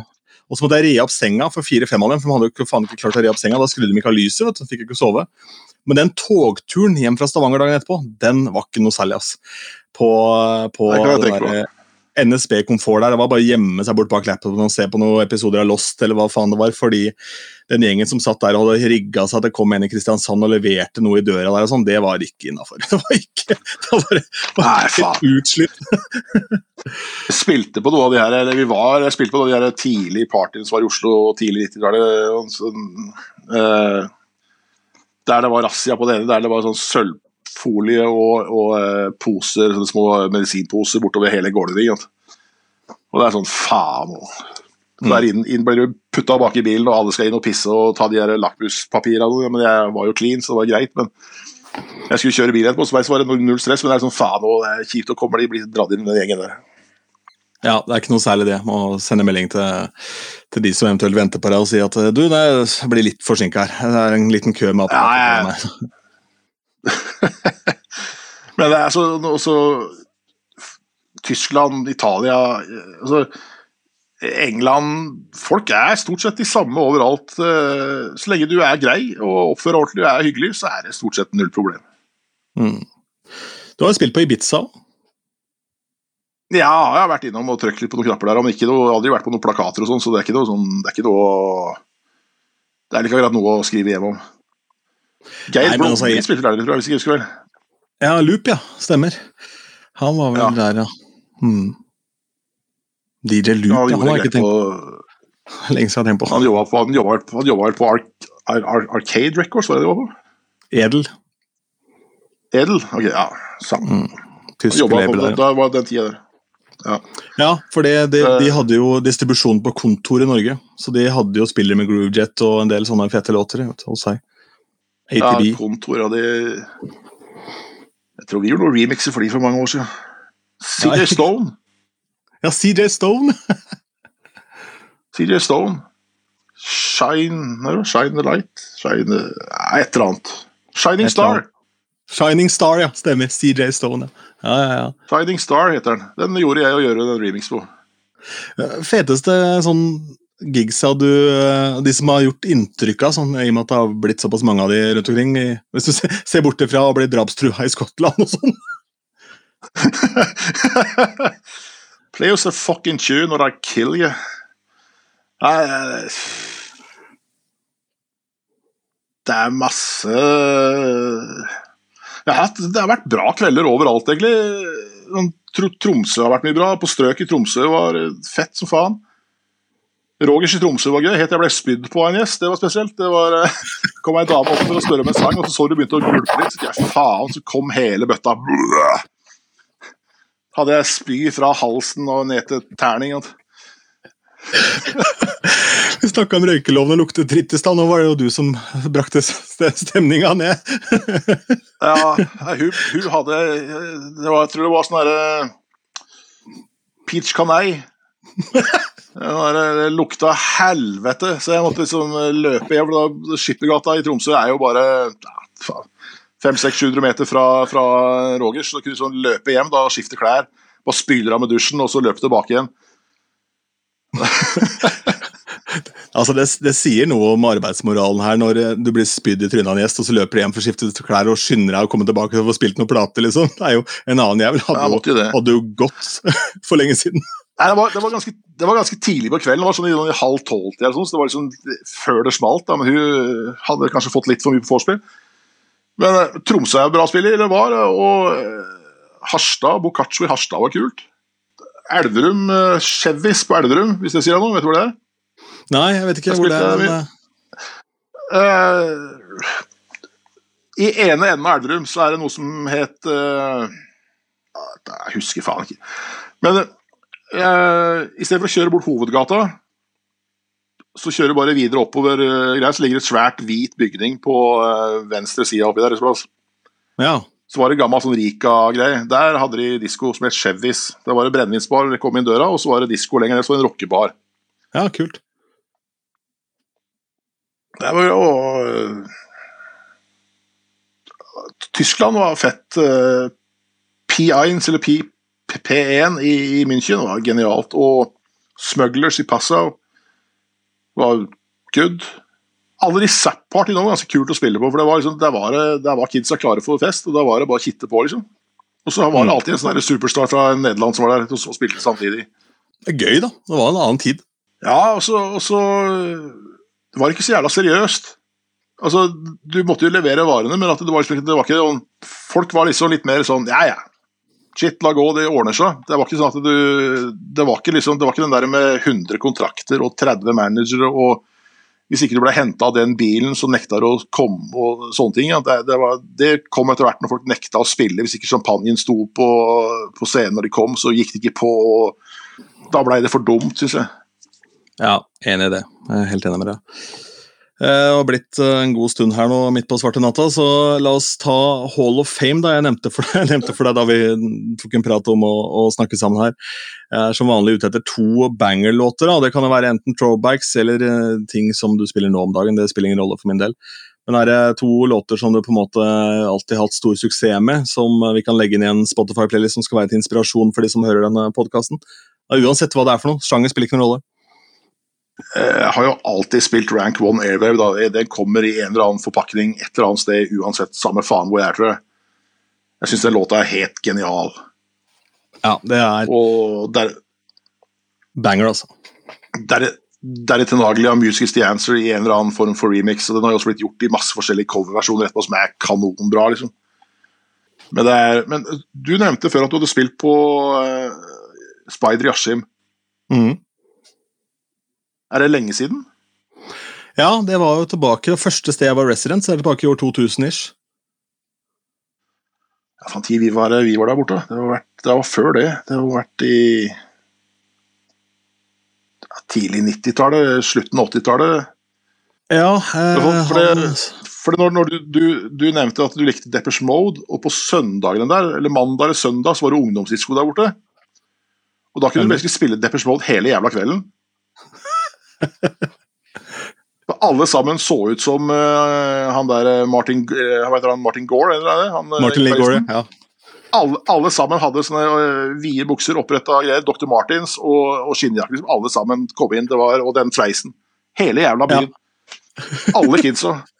Og så måtte jeg re opp senga for fire-fem av dem, for de hadde jo faen ikke klart å re opp senga. Da skrudde de ikke av lyset, vet du, fikk ikke sove. Men den togturen hjem fra Stavanger dagen etterpå, den var ikke noe særlig, ass. På, på Det kan jeg tenke der, NSB Komfort der. Det var bare å gjemme seg bort bak laptopen og se på noen episoder av Lost, eller hva faen det var. Fordi den gjengen som satt der og hadde rigga seg at det kom en i Kristiansand og leverte noe i døra der, og sånn, det var ikke innafor. Det var ikke Det var helt utslitt. Spilte på noe av de her, eller vi var, spilte på noe av de her tidlige partyene som var i Oslo tidlig 90-tallet. og sånn, eh, Der det var razzia på det ene, der det var sånn sølvfolie og, og eh, poser, sånne små medisinposer bortover hele gulvet. Og det er sånn faen òg. Der inn, inn blir du putta bak i bilen, og alle skal inn og pisse og ta de lakmuspapirene. Ja, men jeg var jo clean, så det var greit. Men jeg skulle kjøre bil etterpå, så var det null stress. Men det er sånn faen, og det er kjipt å komme de bli dratt inn i den gjengen der. Ja, det er ikke noe særlig det å sende melding til, til de som eventuelt venter på deg og si at du, det blir litt forsinka her. Det er en liten kø med Ja, ja, ja. Men det er så også Tyskland, Italia altså, England Folk er stort sett de samme overalt. Eh, Så lenge du er grei og oppfører ordentlig og er hyggelig, så er det stort sett null problem. Mm. Du har spilt på Ibiza. Ja, jeg har vært innom og trykt litt på noen knapper der, men ikke noe, aldri vært på noen plakater og sånn, så det er ikke noe sånn Det er ikke noe Det er ikke akkurat noe å skrive hjem om. Geir Nei, Blom altså, jeg- spilte der, tror jeg, hvis jeg husker vel. Ja, Loop, ja. Stemmer. Han var vel Ja. der, ja. Hmm. DJ Loop, Han ja, han gjorde har ikke tenkt på lenge siden jeg har tenkt på. Han jobba, på, han jobba, han jobba på Ark, Ar, Ar, Arcade Records, var det det var på? Edel. Edel? Ok, ja. Samme. Mm. Tysk label der. da var den tida der. Ja, for det, det, de Eh. hadde jo distribusjon på kontor i Norge. Så de hadde jo spillere med Groovejet og en del sånne fete låter vet du, hos seg. Ja, ATB. kontor av de Jeg tror vi gjorde noen remixer for de for mange år siden. CJ. Stone. Ja, CJ Stone! CJ Stone. Shine Shine the Light? Shine Et eller annet. Shining Et Star. annet. Shining Star, ja. Stemmer. CJ Stone, ja. Ja, ja, ja. Shining Star heter den. Den gjorde jeg å gjøre den remix på. Feteste sånn gigsa du eh, De som har gjort inntrykk av, sånn, i og med at det har blitt såpass mange av de rundt omkring Hvis du ser, bort ifra å bli drapstrua i Skottland og sånn. Play us a fucking tune or I kill you. Nei, eh, Det er masse hatt, Det har vært bra kvelder overalt, egentlig. Sånn, Tromsø har vært mye bra. På strøk i Tromsø var eh, fett som faen. Rogers i Tromsø var gøy. Helt til jeg ble spydd på av en gjest. Det var spesielt. Det var, eh, kom ei dame opp for å spørre om en sang, og så så du begynte å gulpe litt. Så jeg, faen, så kom hele bøtta. Hadde jeg spy fra halsen og ned til terning. Vi snakka om røykeloven og luktet dritt i stad. Nå var det jo du som brakte st- stemninga ned. Ja, hun, hun hadde det var, Jeg tror det var sånn derre Peach canai. Det, lukta helvete, så jeg måtte liksom løpe hjem. for da Skippergata i Tromsø er jo bare ja, faen, 500-600 meter fra, fra Rogers. Så da kunne du sånn løpe hjem, da skifte klær, bare spyler av med dusjen, og så løpe tilbake igjen. Altså, det, det sier noe om arbeidsmoralen her når eh, du blir spydd i trynet av en gjest, og så løper du hjem for å skifte klær og skynder deg å komme tilbake og få spilt noen plater, liksom. Det er jo en annen. Ja, Hadde, jeg jo det. hadde jo gått for lenge siden. Nei, det var, det, var ganske, det var ganske tidlig på kvelden. Det var sånn i, sånn i halv tolv til, så det var liksom før det smalt. Da, men hun hadde kanskje fått litt for mye på vorspiel. Men eh, Tromsø er bra spiller, det var, og eh, Harstad, Boccaccio i Harstad var kult. Elverum, Chevis på Elverum, hvis det sier noe, vet du hvor det er? Nei, jeg vet ikke Jeg hvor det er. Men, Uh, I ene enden av Elverum så er det noe som het uh, Jeg husker faen ikke. Men uh, i stedet for å kjøre bort hovedgata, så kjører du bare videre oppover uh, greia, så ligger det et svært hvit bygning på eh, venstre side oppi der. Så ja. var det gammel sånn Rika-greie. Der hadde de disko som het Chevis. Det var en brennevinsbar, kom inn døra, og så var det disko lenger ned, så var det en rockebar. ja, kult. Det var jo Tyskland var fett. Uh, P1 eller P, P1 i, i München var genialt. Og Smugglers i Passau var good. alle de Zapp-party var ganske kult å spille på, for det var, liksom, der var, var kidsa klare for fest, og da var det bare å kitte på, liksom. Og så var det alltid en sånn superstar fra Nederland som var der og spilte samtidig. Det er gøy, da. Det var en annen tid. Ja, og så, Det var ikke så jævla seriøst. Altså, Du måtte jo levere varene, men det var, liksom, det var ikke sånn Folk var liksom litt mer sånn Ja, ja. Shit, la gå, det ordner seg. Det var ikke sånn at du Det var ikke, liksom, det var ikke den der med 100 kontrakter og 30 managere og hvis ikke du ble henta av den bilen, så nekta du å komme og sånne ting. Ja. Det, det, var, det kom etter hvert når folk nekta å spille. Hvis ikke champagnen sto på, på scenen når de kom, så gikk de ikke på. og Da blei det for dumt, syns jeg. Ja, enig i det. Jeg er helt enig med deg. Eh, Det har blitt eh, en god stund her nå midt på svarte natta, så la oss ta Hall of Fame, da jeg nevnte for, deg, nevnte for deg da vi tok en prat om å, å snakke sammen her. Jeg er som vanlig ute etter to banger-låter. Det kan jo være enten throwbacks eller eh, ting som du spiller nå om dagen. Det spiller ingen rolle for min del. Men er det to låter som du på en måte alltid har hatt stor suksess med, som eh, vi kan legge inn i en Spotify-playlist som skal være til inspirasjon for de som hører denne podkasten? Uansett hva det er for noe. Sjanger spiller ikke noen rolle. Eh, Jeg har jo alltid spilt Rank One Airwave. Da. Den kommer i en eller annen forpakning et eller annet sted, uansett samme faen hvor jeg er, tror jeg. Jeg syns den låta er helt genial. Ja, det er Og der, banger, altså. der, der er Tenaglia Music is the answer i en eller annen form for remix. Og den har jo også blitt gjort i masse forskjellige coverversjoner etterpå som er kanonbra. liksom. Men, det er, men du nevnte før at du hadde spilt på uh, Spider Yashim. Mhm. Er det lenge siden? Ja, det var jo tilbake det første stedet jeg var resident, så er det tilbake i år 2000-ish. Ja, faen, tid vi var, vi var der borte. Det var, vært, det var før det. Det har vært i tidlig 90-tallet, slutten av 80-tallet. Ja, eh, For det- For når, når du, du, du nevnte at du likte Deppers Mode, og på søndagen der, eller mandag eller søndag, så var det ungdomsdisko der borte. Og da kunne du spille Deppers Mode hele jævla kvelden. Alle sammen så ut som uh, han der eh, Martin, uh, heter han, Martin Gore, eller er det? Han, Martin Lee Gore, ja. alle, alle sammen hadde sånne uh, vide bukser, oppretta greier. Dr. Martins og, og skinnjakker. Liksom. Alle sammen kom inn, det var, og den sveisen. Hele jævla byen. Alle kidsa.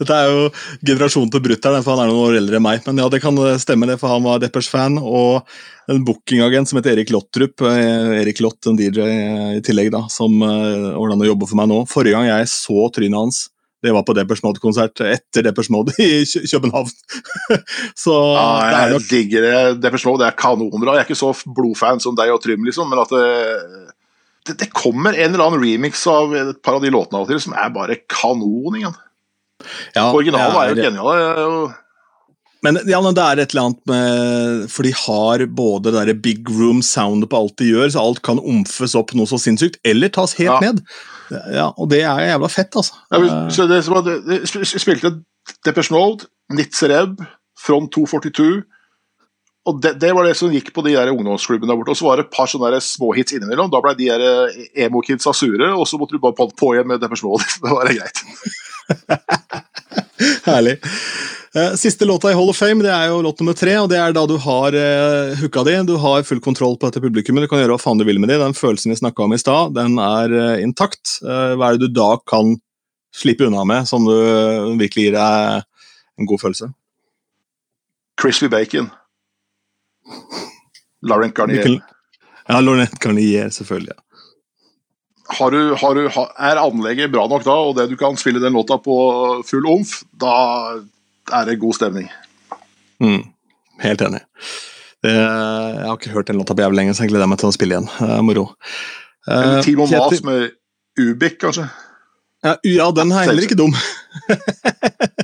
Dette er jo generasjonen til brutter'n, for han er noen år eldre enn meg. Men ja, det kan stemme, det, for han var Deppers-fan. Og en bookingagent som heter Erik Lottrup, eh, Erik Lott, en DJ i tillegg, da, som uh, ordna å jobbe for meg nå. Forrige gang jeg så trynet hans, det var på Deppers Mode-konsert etter Deppers Mode i København. så Ja, det er jeg nok digger det. Deppers Mode det er kanonbra. Jeg er ikke så blodfan som deg og Trym, liksom, men at det, det, det kommer en eller annen remix av et par av de låtene av og til som er bare kanon. Igjen. Ja, Originalen er jo genial. er jo- Men, ja, men det er et eller annet med For de har både det der big room-soundet på alt de gjør, så alt kan omfes opp noe så sinnssykt, eller tas helt Ja. ned. Ja, Og det er jævla fett, altså. Ja, så det det, det, sp- sp- spilte Depeche Mode, Nitzereb, Front 242 og det, det var det som gikk på de der ungdomsklubbene der borte. Og så var det et par sånne der småhits innimellom. Da ble de der eh, emo-kidsa sure, og så måtte du bare på, igjen med Depeche Mode. Da var det greit. Herlig. Eh, Siste låta i Hall of Fame det er jo låt nummer tre, og det er da du har uh, hooka di. Du har full kontroll på dette publikummet, du kan gjøre hva faen du vil med det. Den følelsen vi snakka om i stad, den er eh, intakt. Eh, hva er det du da kan slippe unna med, som du eh, virkelig gir deg en god følelse? Crispy Bacon. Laurent Garnier. Hvilken- Ja, Laurent Garnier, selvfølgelig. Har du, har du, er anlegget bra nok da, og det du kan spille den låta på full omf, da er det god stemning. Mm, helt enig. Det, jeg har ikke hørt den låta på jævlig lenge, så jeg gleder meg til å spille igjen. Det er moro. En Timo Kjetil- Mas med Ubik, kanskje? Ja, ja, den er heller ikke dum.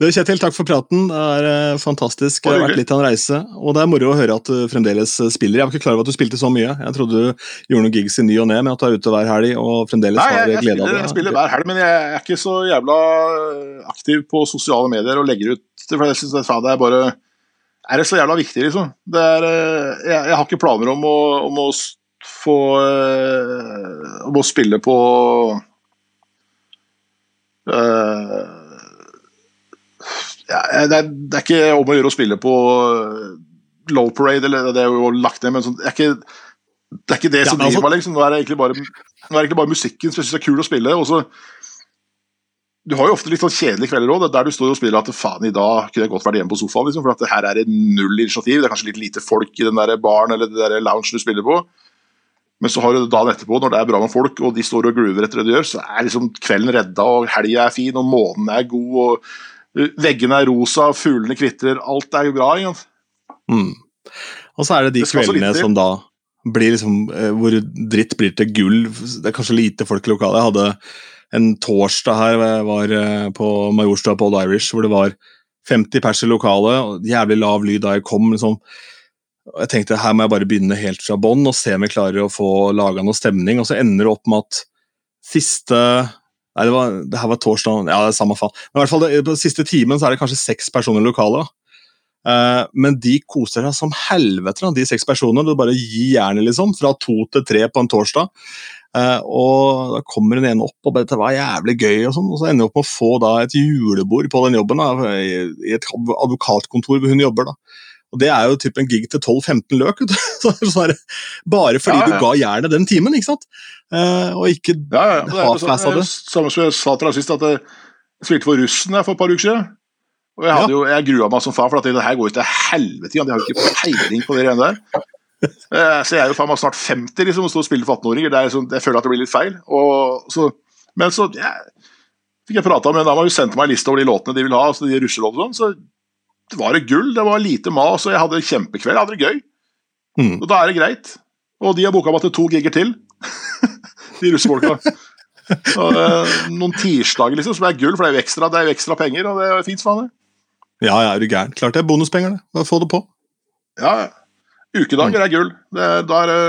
Du, Kjetil, takk for praten. Det er eh, fantastisk. Det har vært litt av en reise. Og det er moro å høre at du fremdeles eh, spiller. Jeg var ikke klar over at du spilte så mye. Jeg trodde du gjorde noen gigs i ny og ne, men at du er ute hver helg og fremdeles Nei, jeg, jeg, jeg, glede av det. jeg spiller hver helg, men jeg er ikke så jævla aktiv på sosiale medier og legger ut for jeg synes det, er bare Er det så jævla viktig, liksom? Det er, eh, jeg, jeg har ikke planer om å, om å få Om å spille på eh, ja, det, er, det er ikke om å gjøre å spille på eh, Low Parade, eller det er jo lagt ned, men sånn, det er ikke det er ikke det som ja, altså- driver meg. liksom. Nå er det egentlig bare, nå er det egentlig bare musikken som jeg syns er kul å spille. Og så du har jo ofte litt sånn kjedelige kvelder òg, der du står og spiller at faen, i dag kunne jeg godt vært hjemme på sofaen, liksom, for at her er det null initiativ. Det er kanskje litt lite folk i den der baren eller den der loungen du spiller på. Men så har du dagen etterpå, når det er bra med folk, og de står og groover etter det du gjør, så er liksom kvelden redda, og helga er fin, og månen er god, og veggene er rosa, fuglene kvitrer, alt er jo bra. Ikke? Mm. Og så er det de Det kveldene som da blir liksom eh, Hvor dritt blir til gull. Det er kanskje lite folk i lokalet. Jeg hadde en torsdag her jeg var eh, på Majorstua på Old Irish, hvor det var 50 pers i lokalet. og Jævlig lav lyd da jeg kom. liksom jeg tenkte her må jeg bare begynne helt fra bånn og se om jeg klarer å få laga noe stemning. Og så ender det opp med at siste Nei, det, var, det her var torsdag, ja det er samme faen. Men i hvert fall det, på siste timen så er det kanskje seks personer i lokalet. da. Eh, men de koser seg som helvete, da, de seks personene. Du bare gir jernet, liksom. Fra to til tre på en torsdag. Uh, og da kommer den ene opp og bare 'det var jævlig gøy', og sånn. Og så ender hun opp med å få da et julebord på den jobben, da, i i et advokatkontor hvor hun jobber. da. Og det er jo typ en gig til 12-15 løk. sånn bare fordi Ja, ja. du ga jernet den timen, ikke sant? Eh, og ikke Ja, ja, det er sånn, det. samme som jeg sa til deg sist, at jeg spilte for russen for et par uker siden. Og jeg, hadde jo, jeg grua meg som faen, for at det her går jo til helvete. De har jo ikke peiling på det greiene der. Eh, Så jeg er jo faen meg snart 50 liksom, og står og spiller for 18-åringer. Er liksom- Jeg føler at det blir litt feil. Og så, men så ja, fikk jeg prata med en dame, hun jo sendt meg en liste over de låtene de vil ha. altså de russelåtene sånn, så det var det gull. Det var lite mas, og jeg hadde kjempekveld. Jeg hadde det gøy. Mm. Og da er det greit. Og de har booka meg til to gigger til, de russefolka. Og, eh, noen tirsdager liksom, som er gull, for det er jo ekstra, det er jo ekstra penger, og det er fint meg. det. Ja, ja, er du gæren. Klart det er bonuspenger, det. Få det på. Ja. Ukedager er gull. Det, da er det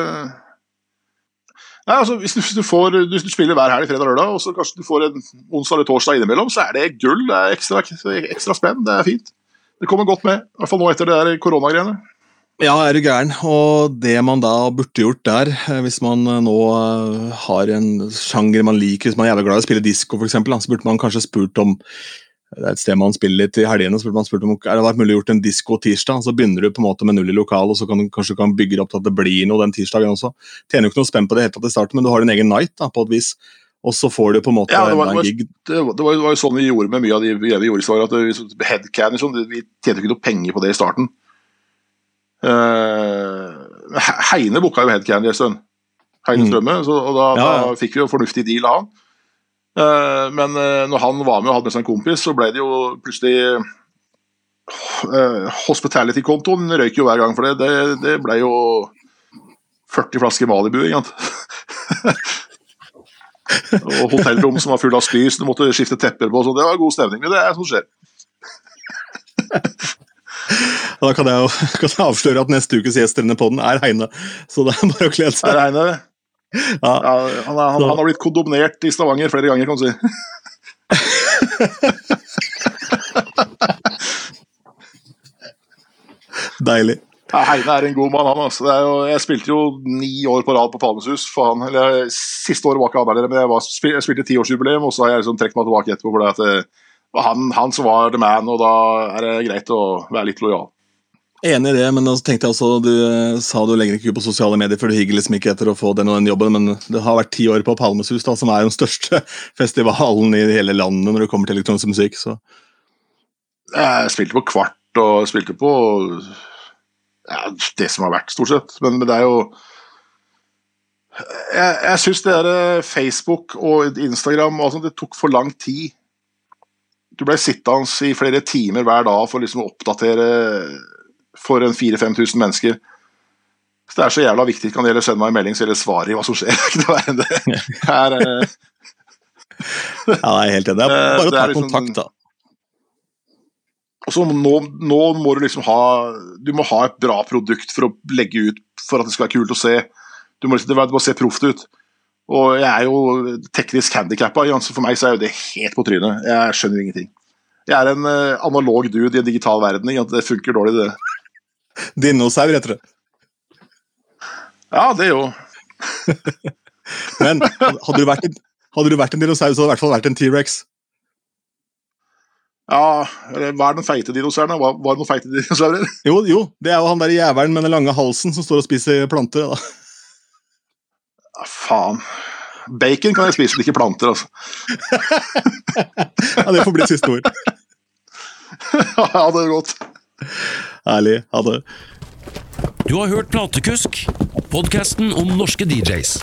Nei, altså, hvis du, du får, du, du spiller hver helg, fredag og lørdag, og så kanskje du får en onsdag eller torsdag innimellom, så er det gull. Det er ekstra, ekstra spenn. Det er fint. Det kommer godt med. I hvert fall nå etter det der koronagreiene. Ja, er du gæren. Og det man da burde gjort der, eh, hvis man eh, nå eh, har en sjanger man liker, hvis man er jævlig glad i å spille disko f.eks., så burde man kanskje spurt om det er et sted man spiller litt i helgene, så burde man spurt om er det vært mulig å gjort en disko tirsdag. Så begynner du på en måte med null i lokal, og så kan du kanskje kan bygge opp til at det blir noe den tirsdagen også. Tjener jo ikke noe spenn på det helt i starten, men du har din egen night da, på et vis. Og så får du på en måte Ja, det var- en gig. Det, var- det, var, det var jo sånn vi gjorde med mye av de greiene vi gjorde i Svar. at vi- Headcan sånn, Vi tjente ikke noe penger på det i starten. Uh, Heine booka jo Headcandy en stund. Heine Mm. Strømme. Så, og da, Ja, da fikk vi jo fornuftig deal av han. Uh, men uh, når han var med og hadde med seg en kompis, så ble det jo plutselig Hospitality-kontoen røyk jo hver gang for det. Det, det ble jo 40 flasker Malibu. Ikke sant? og hotellrom som var full av spy, så du måtte skifte tepper på. Så det var god stemning. Men det er sånn som skjer. Da kan jeg, jo, kan jeg avsløre at neste ukes gjest på denne podden er Heine. Så det er bare å glede Er seg. det Heine? Ja. Ja, han, er, han, han har blitt kondomnert i Stavanger flere ganger, kan du si. Deilig. Ja, Heine er en god mann, han. Altså. Det jo, jeg spilte jo ni år på rad på Palmesus. For han, eller, siste året var ikke han der, men jeg, var, jeg spilte tiårsjubileum, og så har jeg liksom trukket meg tilbake etterpå. For det at det var han, han som var the man, og da er det greit å være litt lojal. Enig i det, men altså, tenkte jeg også, du eh, sa du legger ikke ut på sosiale medier, for du hygger liksom ikke etter å få den og den jobben, men det har vært ti år på Palmesus, da, som er den største festivalen i hele landet når det kommer til elektronisk musikk. så Jeg spilte på Kvart, og spilte på ja, det som har vært, stort sett. Men, men det er jo Jeg, jeg syns det der eh, Facebook og Instagram og sånt, det tok for lang tid. Du ble sittende i flere timer hver dag for liksom å oppdatere for en 4000-5000 mennesker. Så Det er så jævla viktig. Kan dere sende meg en melding, så dere svarer i hva som skjer? det er, det. Her, eh, Ja, jeg er helt enig. Er bare å ta er liksom- kontakt, da. Og så nå, nå må du liksom ha Du må ha et bra produkt for å legge ut for at det skal være kult å se. Du må, liksom, det må se proft ut. Og jeg er jo teknisk handikappa, for meg så er jo det helt på trynet. Jeg skjønner ingenting. Jeg er en eh, analog dude i en digital verden. Det funker dårlig, det. Dinosaur heter det. Ja, det jo. Men hadde du vært en, hadde du vært en dinosaur, så hadde du i hvert fall vært en T-rex. Ja, eller hva er den feite dinosauren? Hva, var det noen feite dinosaurer? Jo, jo, det er jo han der jævelen med den lange halsen som står og spiser planter. da. Ja, faen. Bacon kan jeg spise, men ikke planter, altså. ja, det får bli siste ord. Ja, det er godt. Herlig. Ha det. Du har hørt Platekusk, podkasten om norske DJs.